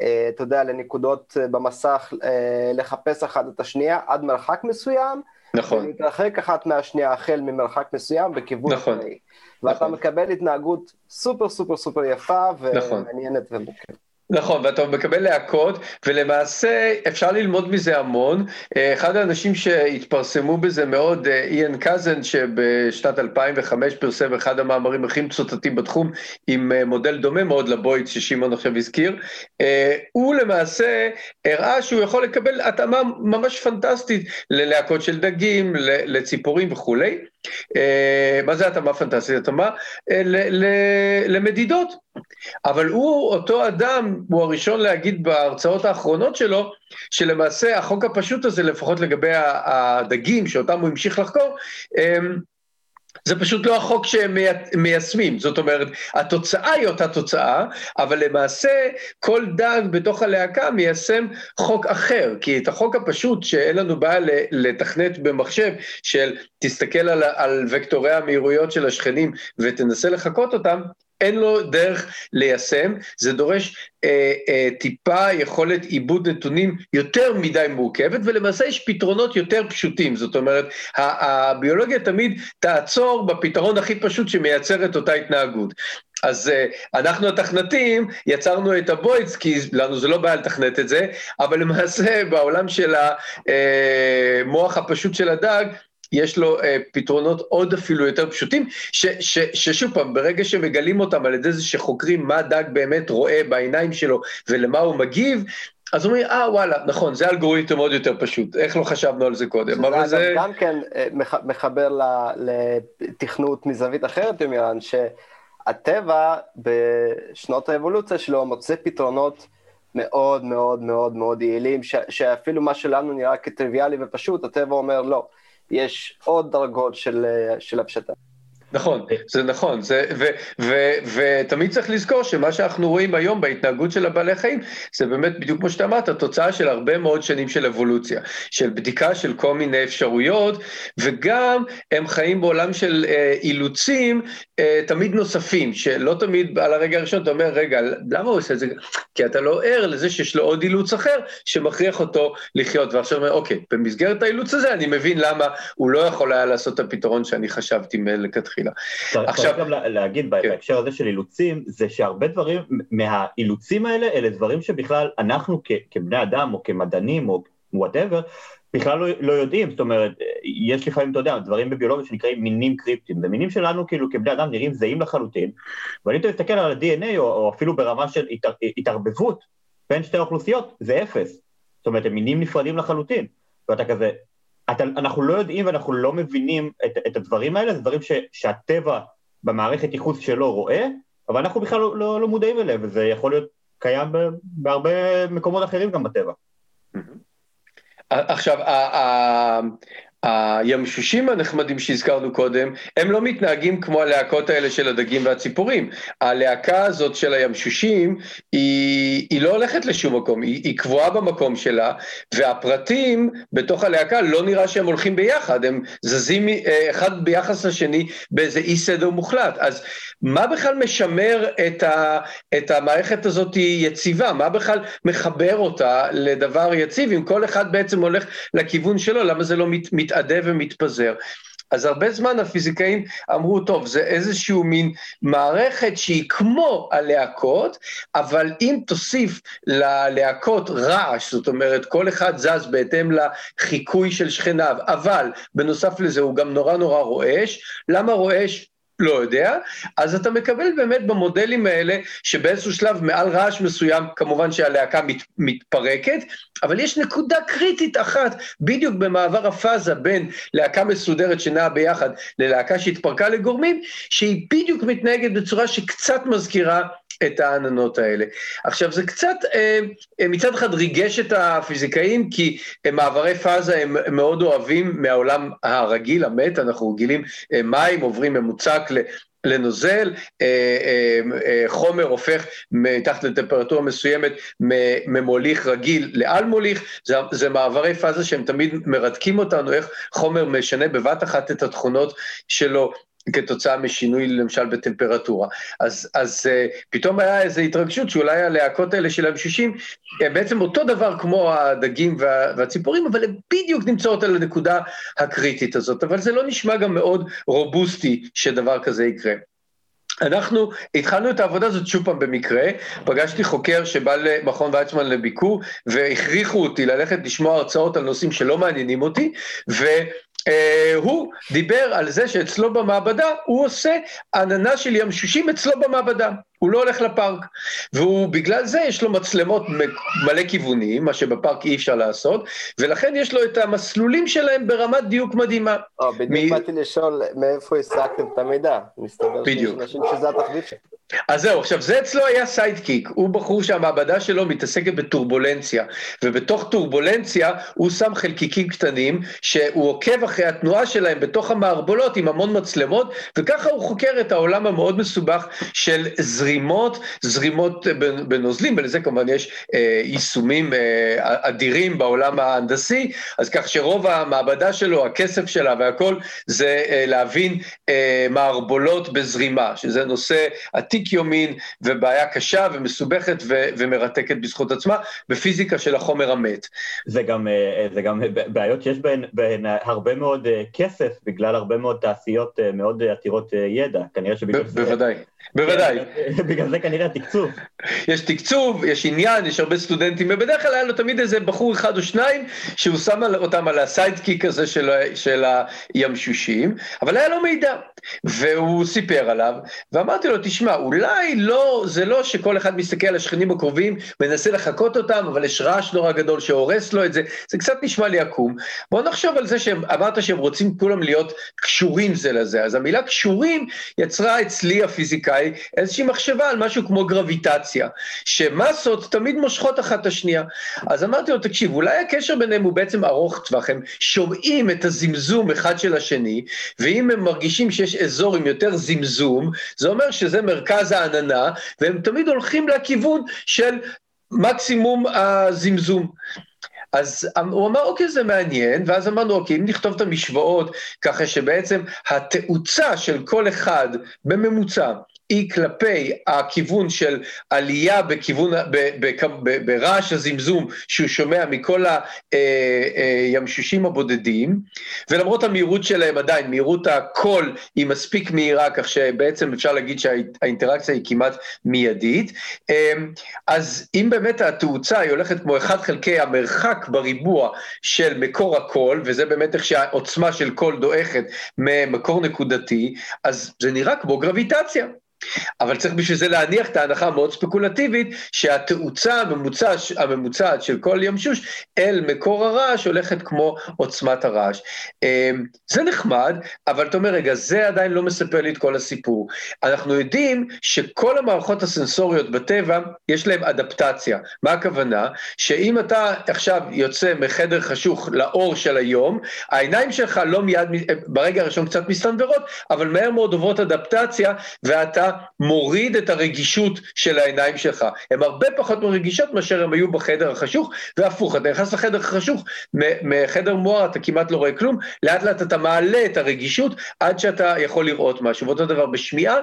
אה, אתה יודע, לנקודות אה, במסך, אה, לחפש אחת את השנייה עד מרחק מסוים, נכון. ולהתרחק אחת מהשנייה החל ממרחק מסוים בכיוון נכון. שני. ואתה נכון. מקבל התנהגות סופר סופר סופר יפה נכון. ומעניינת ומורכבת. נכון, ואתה מקבל להקות, ולמעשה אפשר ללמוד מזה המון. אחד האנשים שהתפרסמו בזה מאוד, אה, איאן קזן, שבשנת 2005 פרסם אחד המאמרים הכי מצוטטים בתחום, עם אה, מודל דומה מאוד לבויד ששמעון עכשיו הזכיר, אה, הוא למעשה הראה שהוא יכול לקבל התאמה ממש פנטסטית ללהקות של דגים, לציפורים וכולי. אה, מה זה התאמה פנטסטית? התאמה אה, למדידות. אבל הוא, אותו אדם, הוא הראשון להגיד בהרצאות האחרונות שלו, שלמעשה החוק הפשוט הזה, לפחות לגבי הדגים, שאותם הוא המשיך לחקור, אמ, זה פשוט לא החוק שהם מיישמים, זאת אומרת, התוצאה היא אותה תוצאה, אבל למעשה כל דג בתוך הלהקה מיישם חוק אחר, כי את החוק הפשוט שאין לנו בעיה לתכנת במחשב, של תסתכל על, על וקטורי המהירויות של השכנים ותנסה לחקות אותם, אין לו דרך ליישם, זה דורש אה, אה, טיפה יכולת עיבוד נתונים יותר מדי מורכבת, ולמעשה יש פתרונות יותר פשוטים, זאת אומרת, הביולוגיה תמיד תעצור בפתרון הכי פשוט שמייצר את אותה התנהגות. אז uh, אנחנו התכנתים יצרנו את הבוידס, כי לנו זה לא בעיה לתכנת את זה, אבל למעשה בעולם של המוח הפשוט של הדג, יש לו uh, פתרונות עוד אפילו יותר פשוטים, ש, ש, ששוב פעם, ברגע שמגלים אותם על ידי זה שחוקרים מה דג באמת רואה בעיניים שלו ולמה הוא מגיב, אז אומרים, אה וואלה, נכון, זה אלגוריתם עוד יותר פשוט, איך לא חשבנו על זה קודם, אבל זה... גם כן מחבר לתכנות מזווית אחרת, יומירן, שהטבע בשנות האבולוציה שלו מוצא פתרונות מאוד מאוד מאוד מאוד יעילים, ש, שאפילו מה שלנו נראה כטריוויאלי ופשוט, הטבע אומר לא. יש עוד דרגות של, של הפשטה. נכון, זה נכון, זה, ו, ו, ותמיד צריך לזכור שמה שאנחנו רואים היום בהתנהגות של הבעלי חיים, זה באמת בדיוק כמו שאתה אמרת, תוצאה של הרבה מאוד שנים של אבולוציה, של בדיקה של כל מיני אפשרויות, וגם הם חיים בעולם של אה, אילוצים אה, תמיד נוספים, שלא תמיד על הרגע הראשון אתה אומר, רגע, למה הוא עושה את זה? כי אתה לא ער לזה שיש לו עוד אילוץ אחר שמכריח אותו לחיות, ועכשיו אומר, אוקיי, במסגרת האילוץ הזה אני מבין למה הוא לא יכול היה לעשות את הפתרון שאני חשבתי מלכתחילה. עכשיו... צריך גם להגיד כן. בהקשר הזה של אילוצים, זה שהרבה דברים מהאילוצים האלה, אלה דברים שבכלל אנחנו כבני אדם או כמדענים או whatever, בכלל לא, לא יודעים, זאת אומרת, יש לפעמים, אתה יודע, דברים בביולוגיה שנקראים מינים קריפטיים, זה מינים שלנו כאילו כבני אדם נראים זהים לחלוטין, ואם אתה מסתכל על ה-DNA או, או אפילו ברמה של התער, התערבבות בין שתי האוכלוסיות, זה אפס, זאת אומרת, הם מינים נפרדים לחלוטין, ואתה כזה, אתה, אנחנו לא יודעים ואנחנו לא מבינים את, את הדברים האלה, זה דברים ש, שהטבע במערכת ייחוס שלו רואה, אבל אנחנו בכלל לא, לא, לא מודעים אליהם, וזה יכול להיות קיים בהרבה מקומות אחרים גם בטבע. עכשיו, הימשושים הנחמדים שהזכרנו קודם, הם לא מתנהגים כמו הלהקות האלה של הדגים והציפורים. הלהקה הזאת של הימשושים, היא, היא לא הולכת לשום מקום, היא, היא קבועה במקום שלה, והפרטים בתוך הלהקה לא נראה שהם הולכים ביחד, הם זזים אחד ביחס לשני באיזה אי סדר מוחלט. אז מה בכלל משמר את, ה, את המערכת הזאת יציבה? מה בכלל מחבר אותה לדבר יציב, אם כל אחד בעצם הולך לכיוון שלו, למה זה לא מת, מתאדה ומתפזר? אז הרבה זמן הפיזיקאים אמרו, טוב, זה איזשהו מין מערכת שהיא כמו הלהקות, אבל אם תוסיף ללהקות רעש, זאת אומרת, כל אחד זז בהתאם לחיקוי של שכניו, אבל בנוסף לזה הוא גם נורא נורא רועש, למה רועש? לא יודע, אז אתה מקבל באמת במודלים האלה, שבאיזשהו שלב מעל רעש מסוים, כמובן שהלהקה מת, מתפרקת, אבל יש נקודה קריטית אחת, בדיוק במעבר הפאזה בין להקה מסודרת שנעה ביחד ללהקה שהתפרקה לגורמים, שהיא בדיוק מתנהגת בצורה שקצת מזכירה את העננות האלה. עכשיו, זה קצת, אה, אה, מצד אחד ריגש את הפיזיקאים, כי מעברי פאזה הם מאוד אוהבים מהעולם הרגיל, המת, אנחנו רגילים אה, מים, עוברים ממוצק לנוזל, חומר הופך מתחת לטמפרטורה מסוימת ממוליך רגיל לאל מוליך, זה, זה מעברי פאזה שהם תמיד מרתקים אותנו, איך חומר משנה בבת אחת את התכונות שלו כתוצאה משינוי למשל בטמפרטורה. אז, אז uh, פתאום היה איזו התרגשות שאולי הלהקות האלה של המשישים הם בעצם אותו דבר כמו הדגים וה, והציפורים, אבל הן בדיוק נמצאות על הנקודה הקריטית הזאת, אבל זה לא נשמע גם מאוד רובוסטי שדבר כזה יקרה. אנחנו התחלנו את העבודה הזאת שוב פעם במקרה, פגשתי חוקר שבא למכון ויצמן לביקור והכריחו אותי ללכת לשמוע הרצאות על נושאים שלא מעניינים אותי, ו... אה, הוא דיבר על זה שאצלו במעבדה הוא עושה עננה של ימשושים אצלו במעבדה. הוא לא הולך לפארק, והוא, בגלל זה יש לו מצלמות מלא כיוונים, מה שבפארק אי אפשר לעשות, ולכן יש לו את המסלולים שלהם ברמת דיוק מדהימה. או, בדיוק באתי. לשאול מאיפה השגתם את המידע, מסתבר שיש אנשים שזה התחביב שלהם. אז זהו, עכשיו זה אצלו היה sidekick, הוא בחור שהמעבדה שלו מתעסקת בטורבולנציה, ובתוך טורבולנציה הוא שם חלקיקים קטנים, שהוא עוקב אחרי התנועה שלהם בתוך המערבולות עם המון מצלמות, וככה הוא חוקר את העולם המאוד מסובך של זרימות, זרימות בנוזלים, ולזה כמובן יש אה, יישומים אה, אדירים בעולם ההנדסי, אז כך שרוב המעבדה שלו, הכסף שלה והכל, זה אה, להבין אה, מערבולות בזרימה, שזה נושא עתיק יומין ובעיה קשה ומסובכת ו- ומרתקת בזכות עצמה, בפיזיקה של החומר המת. זה גם, זה גם בעיות שיש בהן, בהן הרבה מאוד כסף, בגלל הרבה מאוד תעשיות מאוד עתירות ידע, כנראה שבגלל זה... בוודאי. בוודאי. בגלל זה כנראה תקצוב. יש תקצוב, יש עניין, יש הרבה סטודנטים, ובדרך כלל היה לו תמיד איזה בחור אחד או שניים, שהוא שם אותם על הסיידקיק הזה של, של הימשושים, אבל היה לו מידע, והוא סיפר עליו, ואמרתי לו, תשמע, אולי לא, זה לא שכל אחד מסתכל על השכנים הקרובים, מנסה לחקות אותם, אבל יש רעש נורא גדול שהורס לו את זה, זה קצת נשמע לי עקום. בוא נחשוב על זה שאמרת שהם רוצים כולם להיות קשורים זה לזה, אז המילה קשורים יצרה אצלי הפיזיקאי אליי איזושהי מחשבה על משהו כמו גרביטציה, שמסות תמיד מושכות אחת את השנייה. אז אמרתי לו, תקשיב, אולי הקשר ביניהם הוא בעצם ארוך טווח, הם שומעים את הזמזום אחד של השני, ואם הם מרגישים שיש אזור עם יותר זמזום, זה אומר שזה מרכז העננה, והם תמיד הולכים לכיוון של מקסימום הזמזום. אז הוא אמר, אוקיי, זה מעניין, ואז אמרנו, אוקיי, אם נכתוב את המשוואות, ככה שבעצם התאוצה של כל אחד בממוצע היא כלפי הכיוון של עלייה בכיוון, ברעש הזמזום שהוא שומע מכל הימשושים אה, אה, הבודדים, ולמרות המהירות שלהם עדיין, מהירות הקול היא מספיק מהירה, כך שבעצם אפשר להגיד שהאינטראקציה היא כמעט מיידית. אה, אז אם באמת התאוצה היא הולכת כמו אחד חלקי המרחק בריבוע של מקור הקול, וזה באמת איך שהעוצמה של קול דועכת ממקור נקודתי, אז זה נראה כמו גרביטציה. אבל צריך בשביל זה להניח את ההנחה המאוד ספקולטיבית שהתאוצה הממוצע, הממוצעת של כל ימשוש אל מקור הרעש הולכת כמו עוצמת הרעש. אמ, זה נחמד, אבל אתה אומר, רגע, זה עדיין לא מספר לי את כל הסיפור. אנחנו יודעים שכל המערכות הסנסוריות בטבע, יש להן אדפטציה. מה הכוונה? שאם אתה עכשיו יוצא מחדר חשוך לאור של היום, העיניים שלך לא מיד, ברגע הראשון קצת מסתנוורות, אבל מהר מאוד עוברות אדפטציה, ואתה מוריד את הרגישות של העיניים שלך. הן הרבה פחות רגישות מאשר הן היו בחדר החשוך, והפוך, אתה נכנס לחדר החשוך, מחדר מואר אתה כמעט לא רואה כלום, לאט לאט אתה מעלה את הרגישות עד שאתה יכול לראות משהו. ואותו דבר בשמיעה,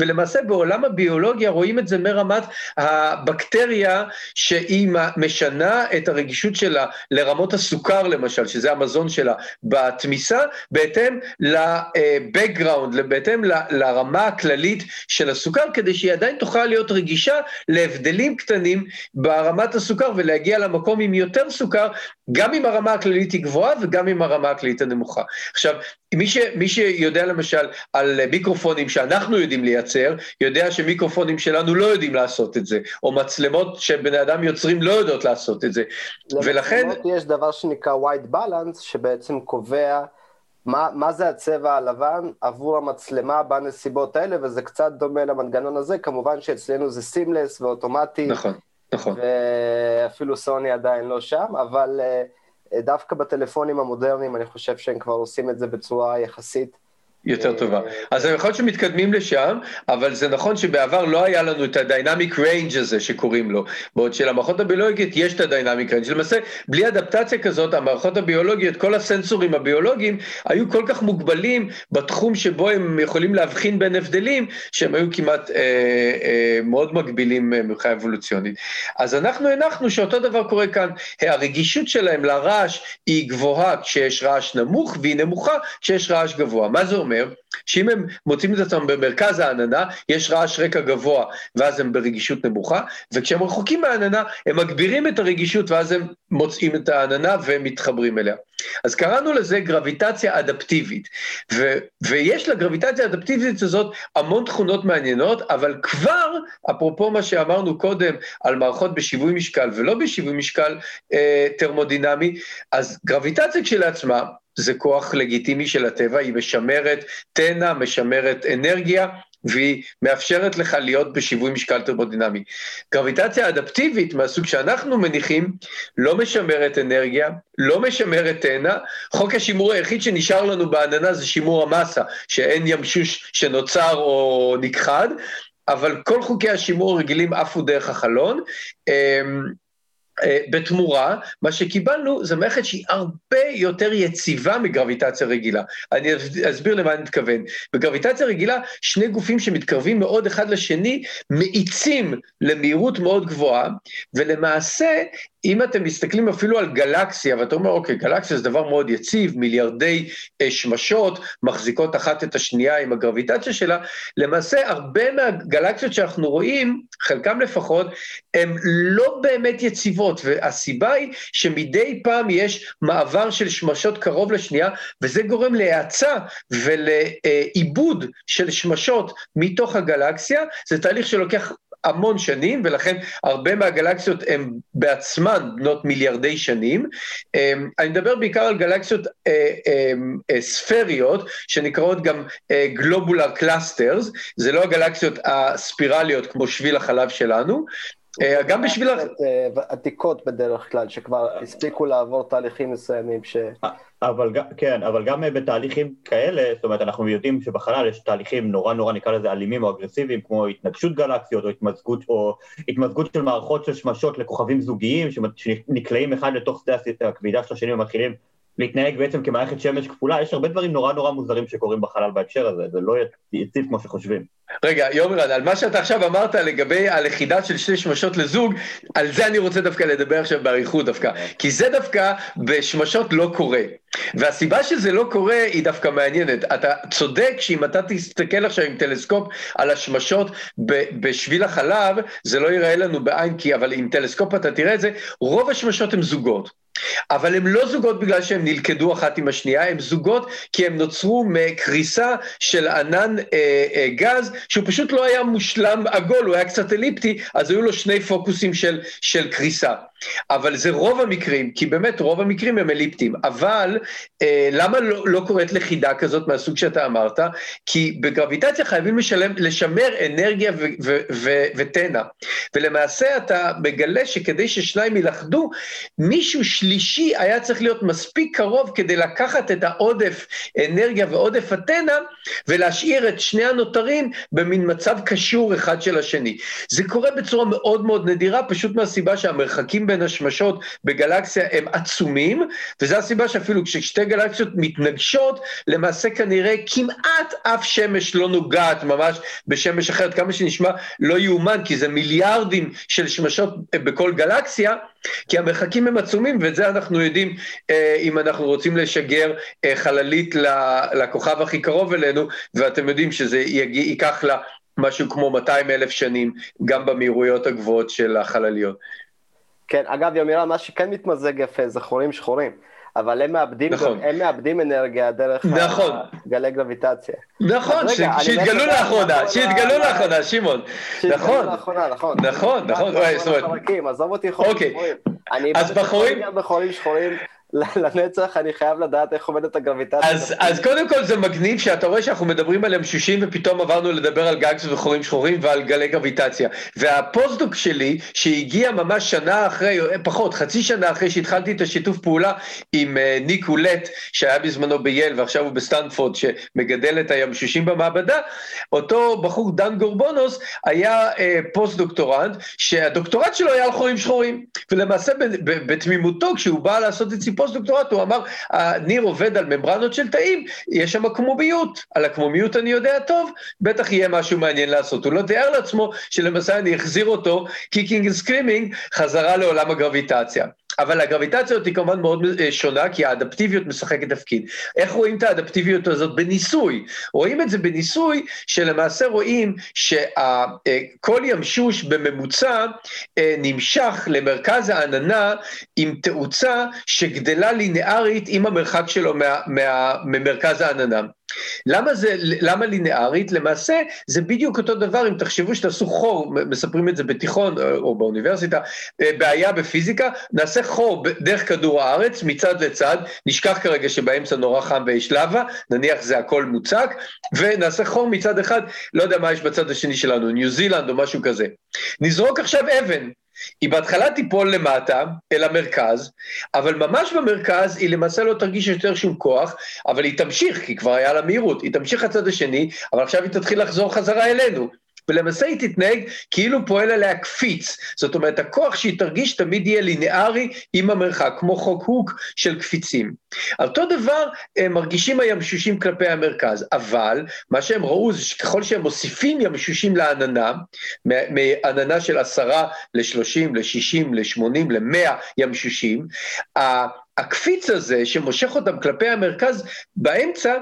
ולמעשה בעולם הביולוגיה רואים את זה מרמת הבקטריה שהיא משנה את הרגישות שלה לרמות הסוכר למשל, שזה המזון שלה, בתמיסה, בהתאם ל-background, בהתאם לרמה הכללית של הסוכר, כדי שהיא עדיין תוכל להיות רגישה להבדלים קטנים ברמת הסוכר ולהגיע למקום עם יותר סוכר, גם אם הרמה הכללית היא גבוהה וגם אם הרמה הכללית הנמוכה. עכשיו, מי, ש, מי שיודע למשל על מיקרופונים שאנחנו יודעים לייצר, יודע שמיקרופונים שלנו לא יודעים לעשות את זה, או מצלמות שבני אדם יוצרים לא יודעות לעשות את זה. ולכן... יש דבר שנקרא white balance, שבעצם קובע מה, מה זה הצבע הלבן עבור המצלמה בנסיבות האלה, וזה קצת דומה למנגנון הזה, כמובן שאצלנו זה סימלס ואוטומטי. נכון, נכון. ואפילו סוני עדיין לא שם, אבל אה, דווקא בטלפונים המודרניים אני חושב שהם כבר עושים את זה בצורה יחסית יותר טובה. אז יכול להיות שמתקדמים לשם, אבל זה נכון שבעבר לא היה לנו את ה dynamic range הזה שקוראים לו, בעוד שלמערכות הביולוגיות יש את ה dynamic range. למעשה, בלי אדפטציה כזאת, המערכות הביולוגיות, כל הסנסורים הביולוגיים, היו כל כך מוגבלים בתחום שבו הם יכולים להבחין בין הבדלים, שהם היו כמעט אה, אה, מאוד מגבילים אה, מבחינה אבולוציונית. אז אנחנו הנחנו שאותו דבר קורה כאן, הרגישות שלהם לרעש היא גבוהה כשיש רעש נמוך, והיא נמוכה כשיש רעש גבוה. מה זה אומר? אומר שאם הם מוצאים את עצמם במרכז העננה, יש רעש רקע גבוה, ואז הם ברגישות נמוכה, וכשהם רחוקים מהעננה, הם מגבירים את הרגישות, ואז הם מוצאים את העננה והם מתחברים אליה. אז קראנו לזה גרביטציה אדפטיבית, ו- ויש לגרביטציה האדפטיבית הזאת המון תכונות מעניינות, אבל כבר, אפרופו מה שאמרנו קודם על מערכות בשיווי משקל ולא בשיווי משקל אה, טרמודינמי, אז גרביטציה כשלעצמה, זה כוח לגיטימי של הטבע, היא משמרת תנע, משמרת אנרגיה, והיא מאפשרת לך להיות בשיווי משקל טרמודינמי. גרביטציה אדפטיבית מהסוג שאנחנו מניחים לא משמרת אנרגיה, לא משמרת תנע, חוק השימור היחיד שנשאר לנו בעננה זה שימור המסה, שאין ימשוש שנוצר או נכחד, אבל כל חוקי השימור הרגילים עפו דרך החלון. אה, בתמורה, מה שקיבלנו זה מערכת שהיא הרבה יותר יציבה מגרביטציה רגילה. אני אסביר למה אני מתכוון. בגרביטציה רגילה, שני גופים שמתקרבים מאוד אחד לשני, מאיצים למהירות מאוד גבוהה, ולמעשה אם אתם מסתכלים אפילו על גלקסיה, ואתה אומר, אוקיי, גלקסיה זה דבר מאוד יציב, מיליארדי אה, שמשות מחזיקות אחת את השנייה עם הגרביטציה שלה, למעשה הרבה מהגלקסיות שאנחנו רואים, חלקם לפחות, הן לא באמת יציבות, והסיבה היא שמדי פעם יש מעבר של שמשות קרוב לשנייה, וזה גורם להאצה ולעיבוד של שמשות מתוך הגלקסיה, זה תהליך שלוקח המון שנים, ולכן הרבה מהגלקסיות הן בעצמן בנות מיליארדי שנים. אמ, אני מדבר בעיקר על גלקסיות אה, אמ, אה, ספריות, שנקראות גם globular אה, clusters, זה לא הגלקסיות הספירליות כמו שביל החלב שלנו, גם בשביל... עתיקות בדרך כלל, שכבר הספיקו לעבור תהליכים מסוימים ש... אבל כן, אבל גם בתהליכים כאלה, זאת אומרת, אנחנו יודעים שבחלל יש תהליכים נורא נורא, נקרא לזה אלימים או אגרסיביים, כמו התנגשות גלקסיות או התמזגות, או התמזגות של מערכות של שמשות לכוכבים זוגיים, שנקלעים אחד לתוך שדה הכבידה של השני ומתחילים להתנהג בעצם כמערכת שמש כפולה, יש הרבה דברים נורא נורא מוזרים שקורים בחלל בהקשר הזה, זה לא יציב כמו שחושבים. רגע, יומרן, על מה שאתה עכשיו אמרת לגבי הלכידה של שתי שמשות לזוג, על זה אני רוצה דווקא לדבר עכשיו באריכות דווקא, כי זה דווקא בשמשות לא קורה. והסיבה שזה לא קורה היא דווקא מעניינת. אתה צודק שאם אתה תסתכל עכשיו עם טלסקופ על השמשות בשביל החלב, זה לא ייראה לנו בעין, כי אבל עם טלסקופ אתה תראה את זה, רוב השמשות הן זוגות. אבל הם לא זוגות בגלל שהם נלכדו אחת עם השנייה, הם זוגות כי הם נוצרו מקריסה של ענן אה, אה, גז, שהוא פשוט לא היה מושלם עגול, הוא היה קצת אליפטי, אז היו לו שני פוקוסים של, של קריסה. אבל זה רוב המקרים, כי באמת רוב המקרים הם אליפטיים. אבל אה, למה לא, לא קורית לכידה כזאת מהסוג שאתה אמרת? כי בגרביטציה חייבים לשלם, לשמר אנרגיה ותנע. ולמעשה אתה מגלה שכדי ששניים ילכדו, מישהו. השלישי היה צריך להיות מספיק קרוב כדי לקחת את העודף אנרגיה ועודף אתנה ולהשאיר את שני הנותרים במין מצב קשור אחד של השני. זה קורה בצורה מאוד מאוד נדירה, פשוט מהסיבה שהמרחקים בין השמשות בגלקסיה הם עצומים, וזו הסיבה שאפילו כששתי גלקסיות מתנגשות, למעשה כנראה כמעט אף שמש לא נוגעת ממש בשמש אחרת, כמה שנשמע לא יאומן, כי זה מיליארדים של שמשות בכל גלקסיה, כי המרחקים הם עצומים, ואת זה אנחנו יודעים אה, אם אנחנו רוצים לשגר אה, חללית לכוכב הכי קרוב אלינו, ואתם יודעים שזה יגיע, ייקח לה משהו כמו 200 אלף שנים, גם במהירויות הגבוהות של החלליות. כן, אגב, יומירה, מה שכן מתמזג יפה זה חורים שחורים. אבל הם מאבדים, נכון. הם מאבדים אנרגיה דרך נכון. גלי גרביטציה. נכון, שהתגלו לאחרונה, שהתגלו לאחרונה, שמעון. נכון. לאחרונה, נכון. נכון, נכון. עזוב אותי חורים אוקיי. אז בחורים... בחורים שחורים לנצח אני חייב לדעת איך עומדת הגרביטציה. אז, אז קודם כל זה מגניב שאתה רואה שאנחנו מדברים על ימשושים ופתאום עברנו לדבר על גאגס וחורים שחורים ועל גלי גרביטציה. והפוסט-דוק שלי, שהגיע ממש שנה אחרי, פחות, חצי שנה אחרי שהתחלתי את השיתוף פעולה עם אה, ניק אולט, שהיה בזמנו בייל ועכשיו הוא בסטנפורד, שמגדל את הימשושים במעבדה, אותו בחור דן גורבונוס היה אה, פוסט-דוקטורנט, שהדוקטורט שלו היה על חורים שחורים. ולמעשה בתמימותו, כשהוא בא לעשות את פוסט-דוקטורט, הוא אמר, ניר עובד על ממברנות של תאים, יש שם עקמומיות, על העקמומיות אני יודע טוב, בטח יהיה משהו מעניין לעשות. הוא לא תיאר לעצמו שלמעשה אני אחזיר אותו, kicking ו screaming, חזרה לעולם הגרביטציה. אבל הגרביטציה הזאת היא כמובן מאוד אה, שונה, כי האדפטיביות משחקת תפקיד. איך רואים את האדפטיביות הזאת? בניסוי. רואים את זה בניסוי, שלמעשה רואים שכל ימשוש בממוצע אה, נמשך למרכז העננה עם תאוצה שגדלה לינארית עם המרחק שלו מה, מה, ממרכז העננה. למה זה, למה לינארית? למעשה זה בדיוק אותו דבר אם תחשבו שתעשו חור, מספרים את זה בתיכון או באוניברסיטה, אה, בעיה בפיזיקה, נעשה חור דרך כדור הארץ מצד לצד, נשכח כרגע שבאמצע נורא חם ויש לבה, נניח זה הכל מוצק, ונעשה חור מצד אחד, לא יודע מה יש בצד השני שלנו, ניו זילנד או משהו כזה. נזרוק עכשיו אבן, היא בהתחלה תיפול למטה, אל המרכז, אבל ממש במרכז היא למעשה לא תרגיש יותר שום כוח, אבל היא תמשיך, כי כבר היה לה מהירות, היא תמשיך לצד השני, אבל עכשיו היא תתחיל לחזור חזרה אלינו. ולמעשה היא תתנהג כאילו פועל עליה קפיץ. זאת אומרת, הכוח שהיא תרגיש תמיד יהיה לינארי עם המרחק, כמו חוק הוק של קפיצים. אותו דבר מרגישים הימשושים כלפי המרכז, אבל מה שהם ראו זה שככל שהם מוסיפים ימשושים לעננה, מעננה של עשרה לשלושים, לשישים, לשמונים, למאה ימשושים, הקפיץ הזה שמושך אותם כלפי המרכז באמצע,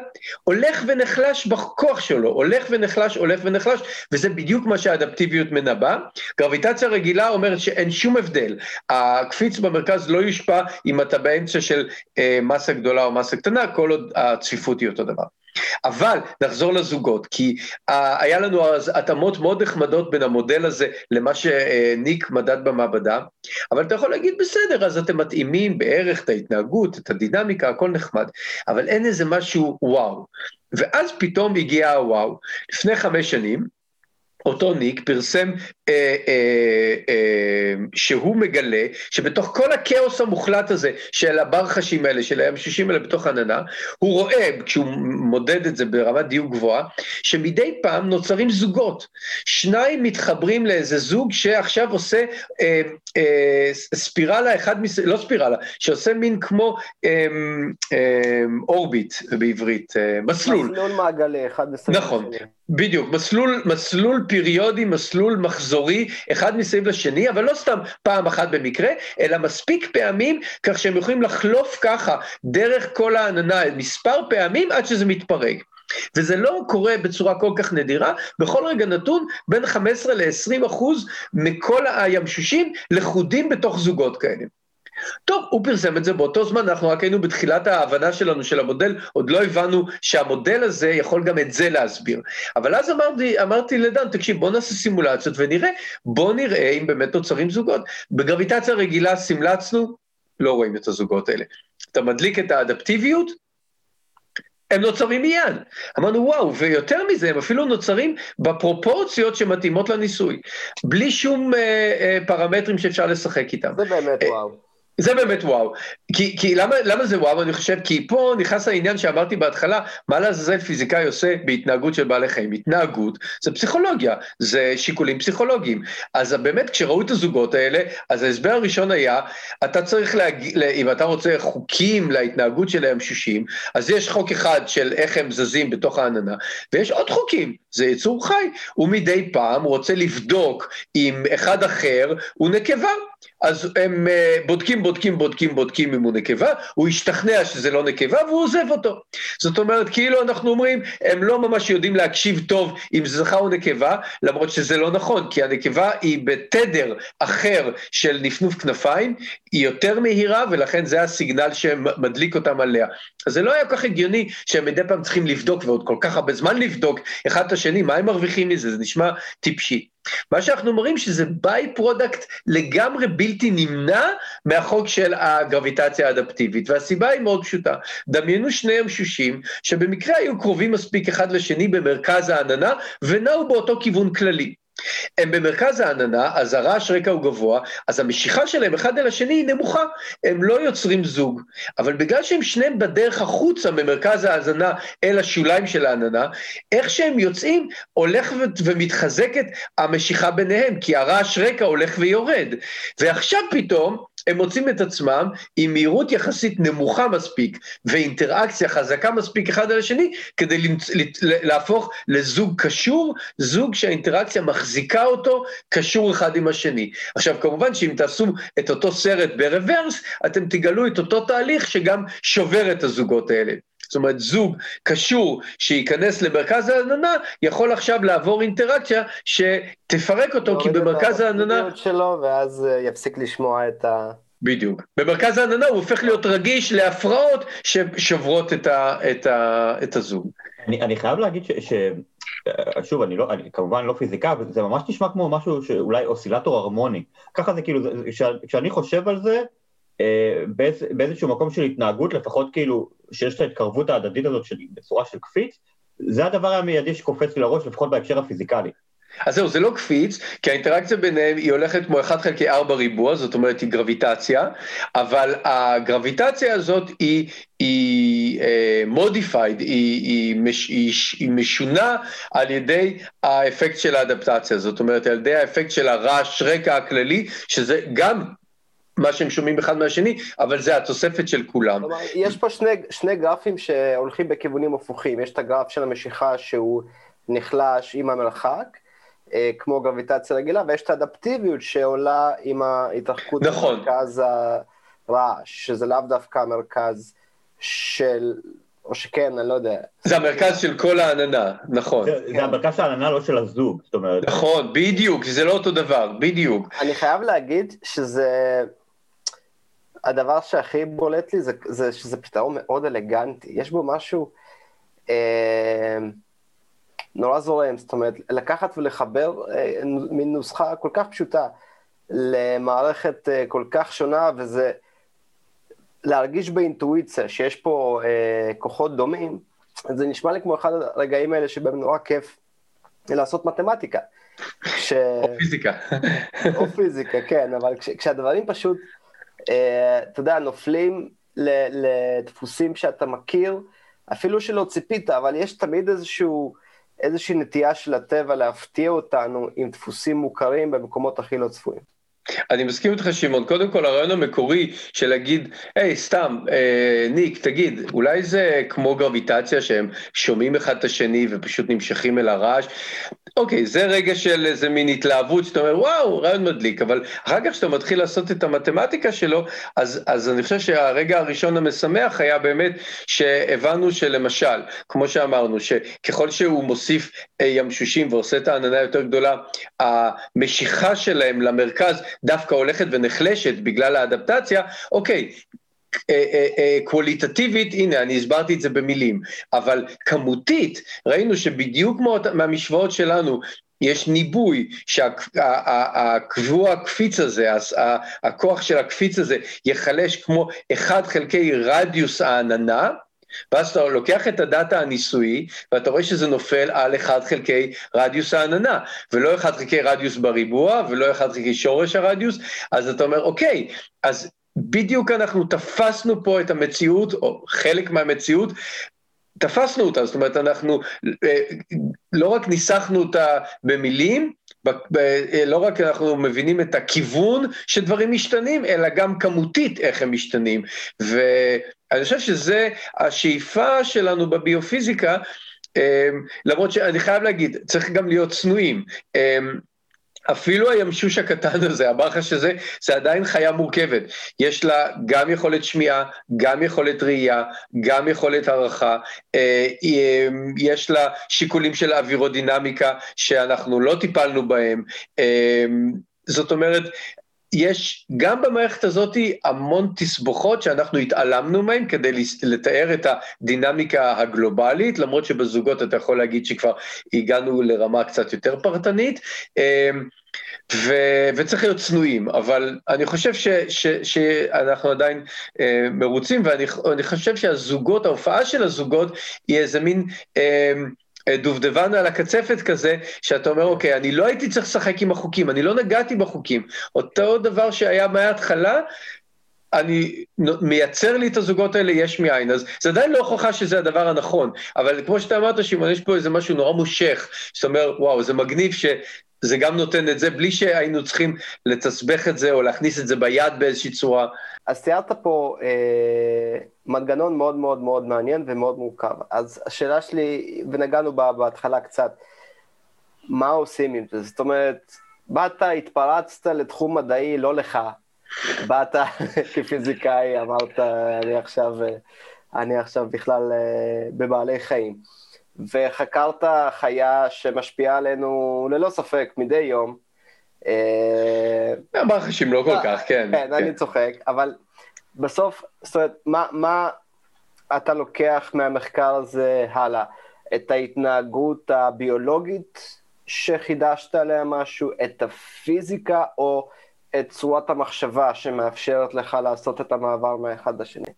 הולך ונחלש בכוח שלו, הולך ונחלש, הולך ונחלש, וזה בדיוק מה שהאדפטיביות מנבא. גרביטציה רגילה אומרת שאין שום הבדל. הקפיץ במרכז לא יושפע אם אתה באמצע של אה, מסה גדולה או מסה קטנה, כל עוד הצפיפות היא אותו דבר. אבל נחזור לזוגות, כי uh, היה לנו אז התאמות מאוד נחמדות בין המודל הזה למה שניק מדד במעבדה, אבל אתה יכול להגיד, בסדר, אז אתם מתאימים בערך את ההתנהגות, את הדינמיקה, הכל נחמד, אבל אין איזה משהו וואו. ואז פתאום הגיע הוואו. לפני חמש שנים, אותו ניק פרסם אה, אה, אה, שהוא מגלה שבתוך כל הכאוס המוחלט הזה של הברחשים האלה, של הימשושים האלה בתוך עננה, הוא רואה, כשהוא מודד את זה ברמת דיוק גבוהה, שמדי פעם נוצרים זוגות. שניים מתחברים לאיזה זוג שעכשיו עושה אה, אה, ספירלה, אחד, מס... לא ספירלה, שעושה מין כמו אה, אה, אורביט בעברית, אה, מסלול. מסלול מעגלי, אחד מסביב. נכון, בדיוק, מסלול, מסלול פריודי, מסלול מחזורי, אחד מסביב לשני, אבל לא סתם פעם אחת במקרה, אלא מספיק פעמים כך שהם יכולים לחלוף ככה דרך כל העננה מספר פעמים עד שזה מתפרק. וזה לא קורה בצורה כל כך נדירה, בכל רגע נתון בין 15 ל-20 אחוז מכל הימשושים לכודים בתוך זוגות כאלה. טוב, הוא פרסם את זה באותו זמן, אנחנו רק היינו בתחילת ההבנה שלנו של המודל, עוד לא הבנו שהמודל הזה יכול גם את זה להסביר. אבל אז אמרתי, אמרתי לדן, תקשיב, בוא נעשה סימולציות ונראה, בוא נראה אם באמת נוצרים זוגות. בגרביטציה רגילה סימלצנו, לא רואים את הזוגות האלה. אתה מדליק את האדפטיביות, הם נוצרים מיד. אמרנו, וואו, ויותר מזה, הם אפילו נוצרים בפרופורציות שמתאימות לניסוי, בלי שום אה, אה, פרמטרים שאפשר לשחק איתם. זה באמת אה, וואו. זה באמת וואו. כי, כי למה, למה זה וואו? אני חושב, כי פה נכנס העניין שאמרתי בהתחלה, מה לעזאזל פיזיקאי עושה בהתנהגות של בעלי חיים? התנהגות זה פסיכולוגיה, זה שיקולים פסיכולוגיים. אז באמת, כשראו את הזוגות האלה, אז ההסבר הראשון היה, אתה צריך להגיד, אם אתה רוצה חוקים להתנהגות של הימשושים, אז יש חוק אחד של איך הם זזים בתוך העננה, ויש עוד חוקים, זה יצור חי. הוא מדי פעם רוצה לבדוק אם אחד אחר הוא נקבה. אז הם אה, בודקים, בודקים, בודקים, בודקים אם הוא נקבה, הוא השתכנע שזה לא נקבה והוא עוזב אותו. זאת אומרת, כאילו אנחנו אומרים, הם לא ממש יודעים להקשיב טוב אם זה זכר או נקבה, למרות שזה לא נכון, כי הנקבה היא בתדר אחר של נפנוף כנפיים, היא יותר מהירה, ולכן זה ה signal שמדליק אותם עליה. אז זה לא היה כל כך הגיוני שהם מדי פעם צריכים לבדוק, ועוד כל כך הרבה זמן לבדוק אחד את השני, מה הם מרוויחים מזה? זה נשמע טיפשי. מה שאנחנו אומרים שזה by-product לגמרי בלתי נמנע מהחוק של הגרביטציה האדפטיבית, והסיבה היא מאוד פשוטה. דמיינו שני ימשושים שבמקרה היו קרובים מספיק אחד לשני במרכז העננה ונעו באותו כיוון כללי. הם במרכז העננה, אז הרעש רקע הוא גבוה, אז המשיכה שלהם אחד אל השני היא נמוכה, הם לא יוצרים זוג. אבל בגלל שהם שניהם בדרך החוצה ממרכז ההאזנה אל השוליים של העננה, איך שהם יוצאים הולך ומתחזקת המשיכה ביניהם, כי הרעש רקע הולך ויורד. ועכשיו פתאום, הם מוצאים את עצמם עם מהירות יחסית נמוכה מספיק ואינטראקציה חזקה מספיק אחד על השני, כדי למצ... להפוך לזוג קשור, זוג שהאינטראקציה מחזיקה אותו קשור אחד עם השני. עכשיו, כמובן שאם תעשו את אותו סרט ברוורס, אתם תגלו את אותו תהליך שגם שובר את הזוגות האלה. זאת אומרת, זוג קשור שייכנס למרכז העננה, יכול עכשיו לעבור אינטראקציה שתפרק אותו, כי במרכז העננה... שלו, ואז אה, יפסיק לשמוע את ה... בדיוק. במרכז העננה הוא הופך להיות רגיש להפרעות ששוברות את, ה, את, ה, את הזוג. אני, אני חייב להגיד ש... ש... שוב, אני, לא, אני כמובן לא פיזיקה, אבל זה ממש נשמע כמו משהו שאולי אוסילטור הרמוני. ככה זה כאילו, כשאני חושב על זה, אה, באיז, באיזשהו מקום של התנהגות, לפחות כאילו, שיש את ההתקרבות ההדדית הזאת של, בצורה של קפיץ, זה הדבר המיידי שקופץ לי לראש, לפחות בהקשר הפיזיקלי. אז זהו, זה לא קפיץ, כי האינטראקציה ביניהם היא הולכת כמו 1 חלקי 4 ריבוע, זאת אומרת היא גרביטציה, אבל הגרביטציה הזאת היא, היא uh, modified, היא, היא, מש, היא, היא משונה על ידי האפקט של האדפטציה, זאת אומרת על ידי האפקט של הרעש רקע הכללי, שזה גם מה שהם שומעים אחד מהשני, אבל זה התוספת של כולם. כלומר, יש פה שני, שני גרפים שהולכים בכיוונים הפוכים, יש את הגרף של המשיכה שהוא נחלש עם המרחק, אה, כמו גרביטציה רגילה, ויש את האדפטיביות שעולה עם ההתרחקות נכון. במרכז הרעש, שזה לאו דווקא המרכז של, או שכן, אני לא יודע. זה המרכז של כל העננה, נכון. זה, זה המרכז של העננה, לא של הזוג, זאת אומרת. נכון, בדיוק, זה לא אותו דבר, בדיוק. אני חייב להגיד שזה... הדבר שהכי בולט לי זה, זה שזה פתרון מאוד אלגנטי, יש בו משהו אה, נורא זורם, זאת אומרת, לקחת ולחבר אה, מין נוסחה כל כך פשוטה למערכת אה, כל כך שונה, וזה להרגיש באינטואיציה שיש פה אה, כוחות דומים, זה נשמע לי כמו אחד הרגעים האלה שבהם נורא כיף לעשות מתמטיקה. ש... או פיזיקה. או פיזיקה, כן, אבל כש, כשהדברים פשוט אתה יודע, נופלים לדפוסים שאתה מכיר, אפילו שלא ציפית, אבל יש תמיד איזשהו, איזושהי נטייה של הטבע להפתיע אותנו עם דפוסים מוכרים במקומות הכי לא צפויים. אני מסכים איתך שמעון, קודם כל הרעיון המקורי של להגיד, היי סתם, אה, ניק, תגיד, אולי זה כמו גרביטציה שהם שומעים אחד את השני ופשוט נמשכים אל הרעש, אוקיי, זה רגע של איזה מין התלהבות, שאתה אומר, וואו, רעיון מדליק, אבל אחר כך כשאתה מתחיל לעשות את המתמטיקה שלו, אז, אז אני חושב שהרגע הראשון המשמח היה באמת שהבנו שלמשל, כמו שאמרנו, שככל שהוא מוסיף ימשושים ועושה את העננה יותר גדולה, המשיכה שלהם למרכז דווקא הולכת ונחלשת בגלל האדפטציה, אוקיי, אה, אה, אה, קווליטטיבית, הנה, אני הסברתי את זה במילים, אבל כמותית, ראינו שבדיוק מהמשוואות שלנו, יש ניבוי שהקבוע הקפיץ הזה, הכוח של הקפיץ הזה ייחלש כמו אחד חלקי רדיוס העננה, ואז אתה לוקח את הדאטה הניסויי, ואתה רואה שזה נופל על 1 חלקי רדיוס העננה, ולא 1 חלקי רדיוס בריבוע, ולא 1 חלקי שורש הרדיוס, אז אתה אומר, אוקיי, אז בדיוק אנחנו תפסנו פה את המציאות, או חלק מהמציאות, תפסנו אותה, זאת אומרת, אנחנו אה, לא רק ניסחנו אותה במילים, לא רק אנחנו מבינים את הכיוון שדברים משתנים, אלא גם כמותית איך הם משתנים. ואני חושב שזה השאיפה שלנו בביופיזיקה, אה, למרות שאני חייב להגיד, צריך גם להיות צנועים. אפילו הימשוש הקטן הזה, הברחש הזה, זה עדיין חיה מורכבת. יש לה גם יכולת שמיעה, גם יכולת ראייה, גם יכולת הערכה, אה, אה, יש לה שיקולים של אווירודינמיקה שאנחנו לא טיפלנו בהם. אה, זאת אומרת, יש גם במערכת הזאת המון תסבוכות שאנחנו התעלמנו מהן כדי לתאר את הדינמיקה הגלובלית, למרות שבזוגות אתה יכול להגיד שכבר הגענו לרמה קצת יותר פרטנית. אמ, ו, וצריך להיות צנועים, אבל אני חושב ש, ש, שאנחנו עדיין אה, מרוצים, ואני חושב שהזוגות, ההופעה של הזוגות היא איזה מין... אה, דובדבן על הקצפת כזה, שאתה אומר, אוקיי, אני לא הייתי צריך לשחק עם החוקים, אני לא נגעתי בחוקים. אותו דבר שהיה מההתחלה, אני מייצר לי את הזוגות האלה יש מאין, אז זה עדיין לא הוכחה שזה הדבר הנכון, אבל כמו שאתה אמרת, שמעון, יש פה איזה משהו נורא מושך, שאתה אומר, וואו, זה מגניב שזה גם נותן את זה, בלי שהיינו צריכים לתסבך את זה או להכניס את זה ביד באיזושהי צורה. אז תיארת פה אה, מנגנון מאוד מאוד מאוד מעניין ומאוד מורכב. אז השאלה שלי, ונגענו בה בהתחלה קצת, מה עושים עם זה? זאת אומרת, באת, התפרצת לתחום מדעי, לא לך. באת כפיזיקאי, אמרת, אני עכשיו, אני עכשיו בכלל אה, בבעלי חיים. וחקרת חיה שמשפיעה עלינו ללא ספק מדי יום, המרחשים אה, לא כל כך, כן. כן, אני כן. צוחק, אבל בסוף, זאת אומרת, מה אתה לוקח מהמחקר הזה הלאה? את ההתנהגות הביולוגית שחידשת עליה משהו, את הפיזיקה או את צורת המחשבה שמאפשרת לך לעשות את המעבר מהאחד לשני?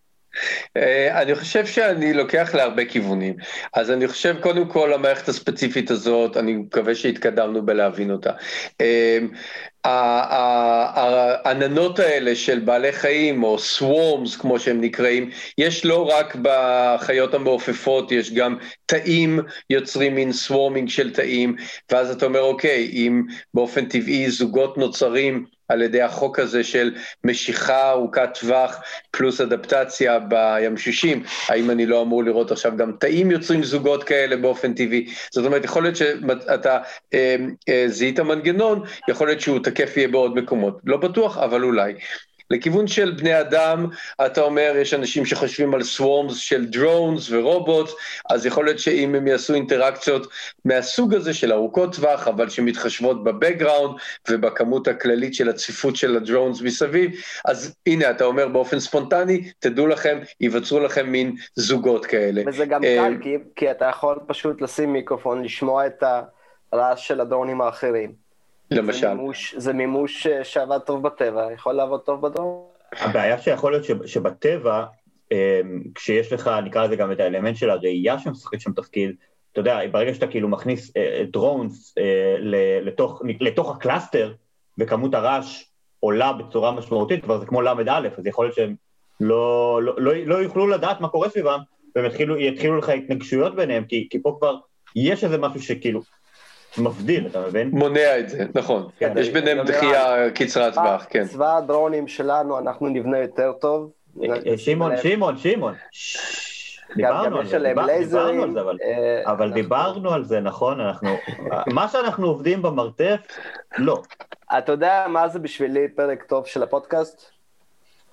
אה, אני חושב שאני לוקח להרבה כיוונים. אז אני חושב, קודם כל, המערכת הספציפית הזאת, אני מקווה שהתקדמנו בלהבין אותה. אה, העננות האלה של בעלי חיים, או swarms כמו שהם נקראים, יש לא רק בחיות המעופפות, יש גם תאים יוצרים מין swarming של תאים, ואז אתה אומר, אוקיי, אם באופן טבעי זוגות נוצרים על ידי החוק הזה של משיכה ארוכת טווח פלוס אדפטציה בימשישים, האם אני לא אמור לראות עכשיו גם תאים יוצרים זוגות כאלה באופן טבעי? זאת אומרת, יכול להיות שאתה אה, אה, זיהית מנגנון, יכול להיות שהוא תקף יהיה בעוד מקומות. לא בטוח, אבל אולי. לכיוון של בני אדם, אתה אומר, יש אנשים שחושבים על סוורמס של דרונס ורובוטס, אז יכול להיות שאם הם יעשו אינטראקציות מהסוג הזה של ארוכות טווח, אבל שמתחשבות בבקגראונד ובכמות הכללית של הצפיפות של הדרונס מסביב, אז הנה, אתה אומר באופן ספונטני, תדעו לכם, ייווצרו לכם מין זוגות כאלה. וזה גם אה, קל, כי, כי אתה יכול פשוט לשים מיקרופון, לשמוע את הרעש של הדרונים האחרים. למשל. זה מימוש, זה מימוש אה, שעבד טוב בטבע, יכול לעבוד טוב בדרום. הבעיה שיכול להיות שבטבע, אמ, כשיש לך, נקרא לזה גם את האלמנט של הראייה שמשחק שם תפקיד, אתה יודע, ברגע שאתה כאילו מכניס drones אה, אה, לתוך, לתוך ה cluster, וכמות הרעש עולה בצורה משמעותית, כבר זה כמו ל"א, אז יכול להיות שהם לא, לא, לא, לא יוכלו לדעת מה קורה סביבם, והם יתחילו, יתחילו לך התנגשויות ביניהם, כי, כי פה כבר יש איזה משהו שכאילו, מבדיל, אתה מבין? מונע את זה, נכון. כן, יש ביניהם דחייה קצרת טווח, כן. צבא הדרונים שלנו, אנחנו נבנה יותר טוב. אה, אה, שמעון, שמעון, שמעון. דיברנו על זה, דיברנו על זה, אבל אה, דיברנו על זה, נכון? אנחנו, מה שאנחנו עובדים במרתף, לא. אתה יודע מה זה בשבילי פרק טוב של הפודקאסט?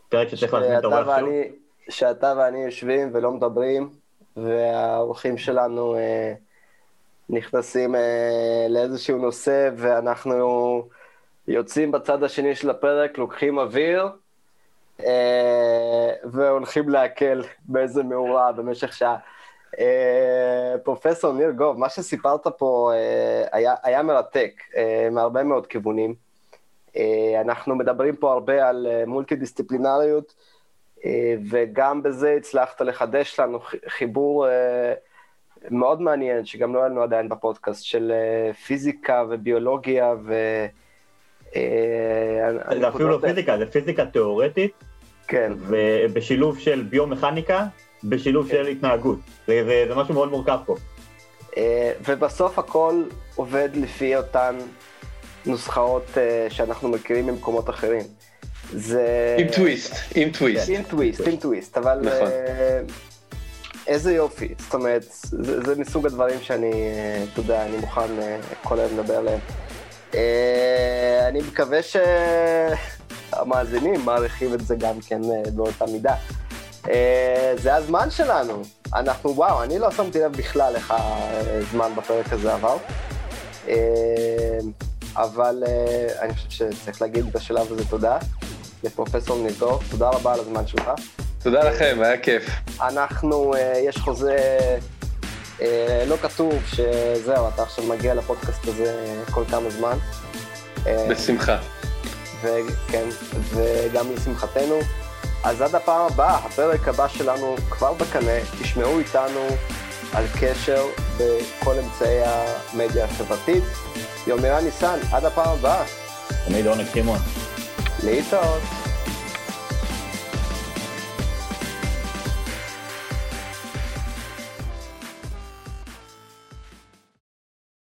פרק שצריך להזמין את האורח שוב? שאתה ואני יושבים ולא מדברים, והאורחים שלנו... נכנסים אה, לאיזשהו נושא ואנחנו יוצאים בצד השני של הפרק, לוקחים אוויר אה, והולכים להקל באיזה מאורע במשך שעה. אה, פרופסור ניר גוב, מה שסיפרת פה היה, היה מרתק מהרבה מאוד כיוונים. אנחנו מדברים פה הרבה על מולטי דיסציפלינריות, וגם בזה הצלחת לחדש לנו חיבור מאוד מעניין, שגם לא היה לנו עדיין בפודקאסט, של אה, פיזיקה וביולוגיה ו... אה, זה אפילו לא פיזיקה, זה פיזיקה תיאורטית, כן. ובשילוב של ביומכניקה, בשילוב של התנהגות. זה, משהו מאוד מורכב פה. אה, ובסוף הכל עובד לפי אותן נוסחאות שאנחנו מכירים ממקומות אחרים. זה... עם טוויסט, עם טוויסט. עם טוויסט, עם טוויסט, אבל נכון. איזה יופי, זאת אומרת, זה, זה מסוג הדברים שאני, אה, אתה יודע, אני מוכן אה, כל היום לדבר עליהם. אה, אני מקווה שהמאזינים מעריכים את זה גם כן אה, באותה מידה. אה, זה הזמן שלנו. אנחנו, וואו, אני לא שמתי לב בכלל איך הזמן בפרק הזה עבר. אה, אבל אה, אני חושב שצריך להגיד בשלב הזה תודה לפרופסור ניזור, תודה רבה על הזמן שלך. תודה לכם, היה כיף. אנחנו, אה, יש חוזה אה, לא כתוב שזהו, אתה עכשיו מגיע לפודקאסט הזה כל כמה זמן. אה, בשמחה. וכן, וגם לשמחתנו. אז עד הפעם הבאה, הפרק הבא שלנו כבר בקנה, תשמעו איתנו על קשר בכל אמצעי המדיה החברתית. יומירן ניסן, עד הפעם הבאה. תמיד עונג שמעון. להתראות.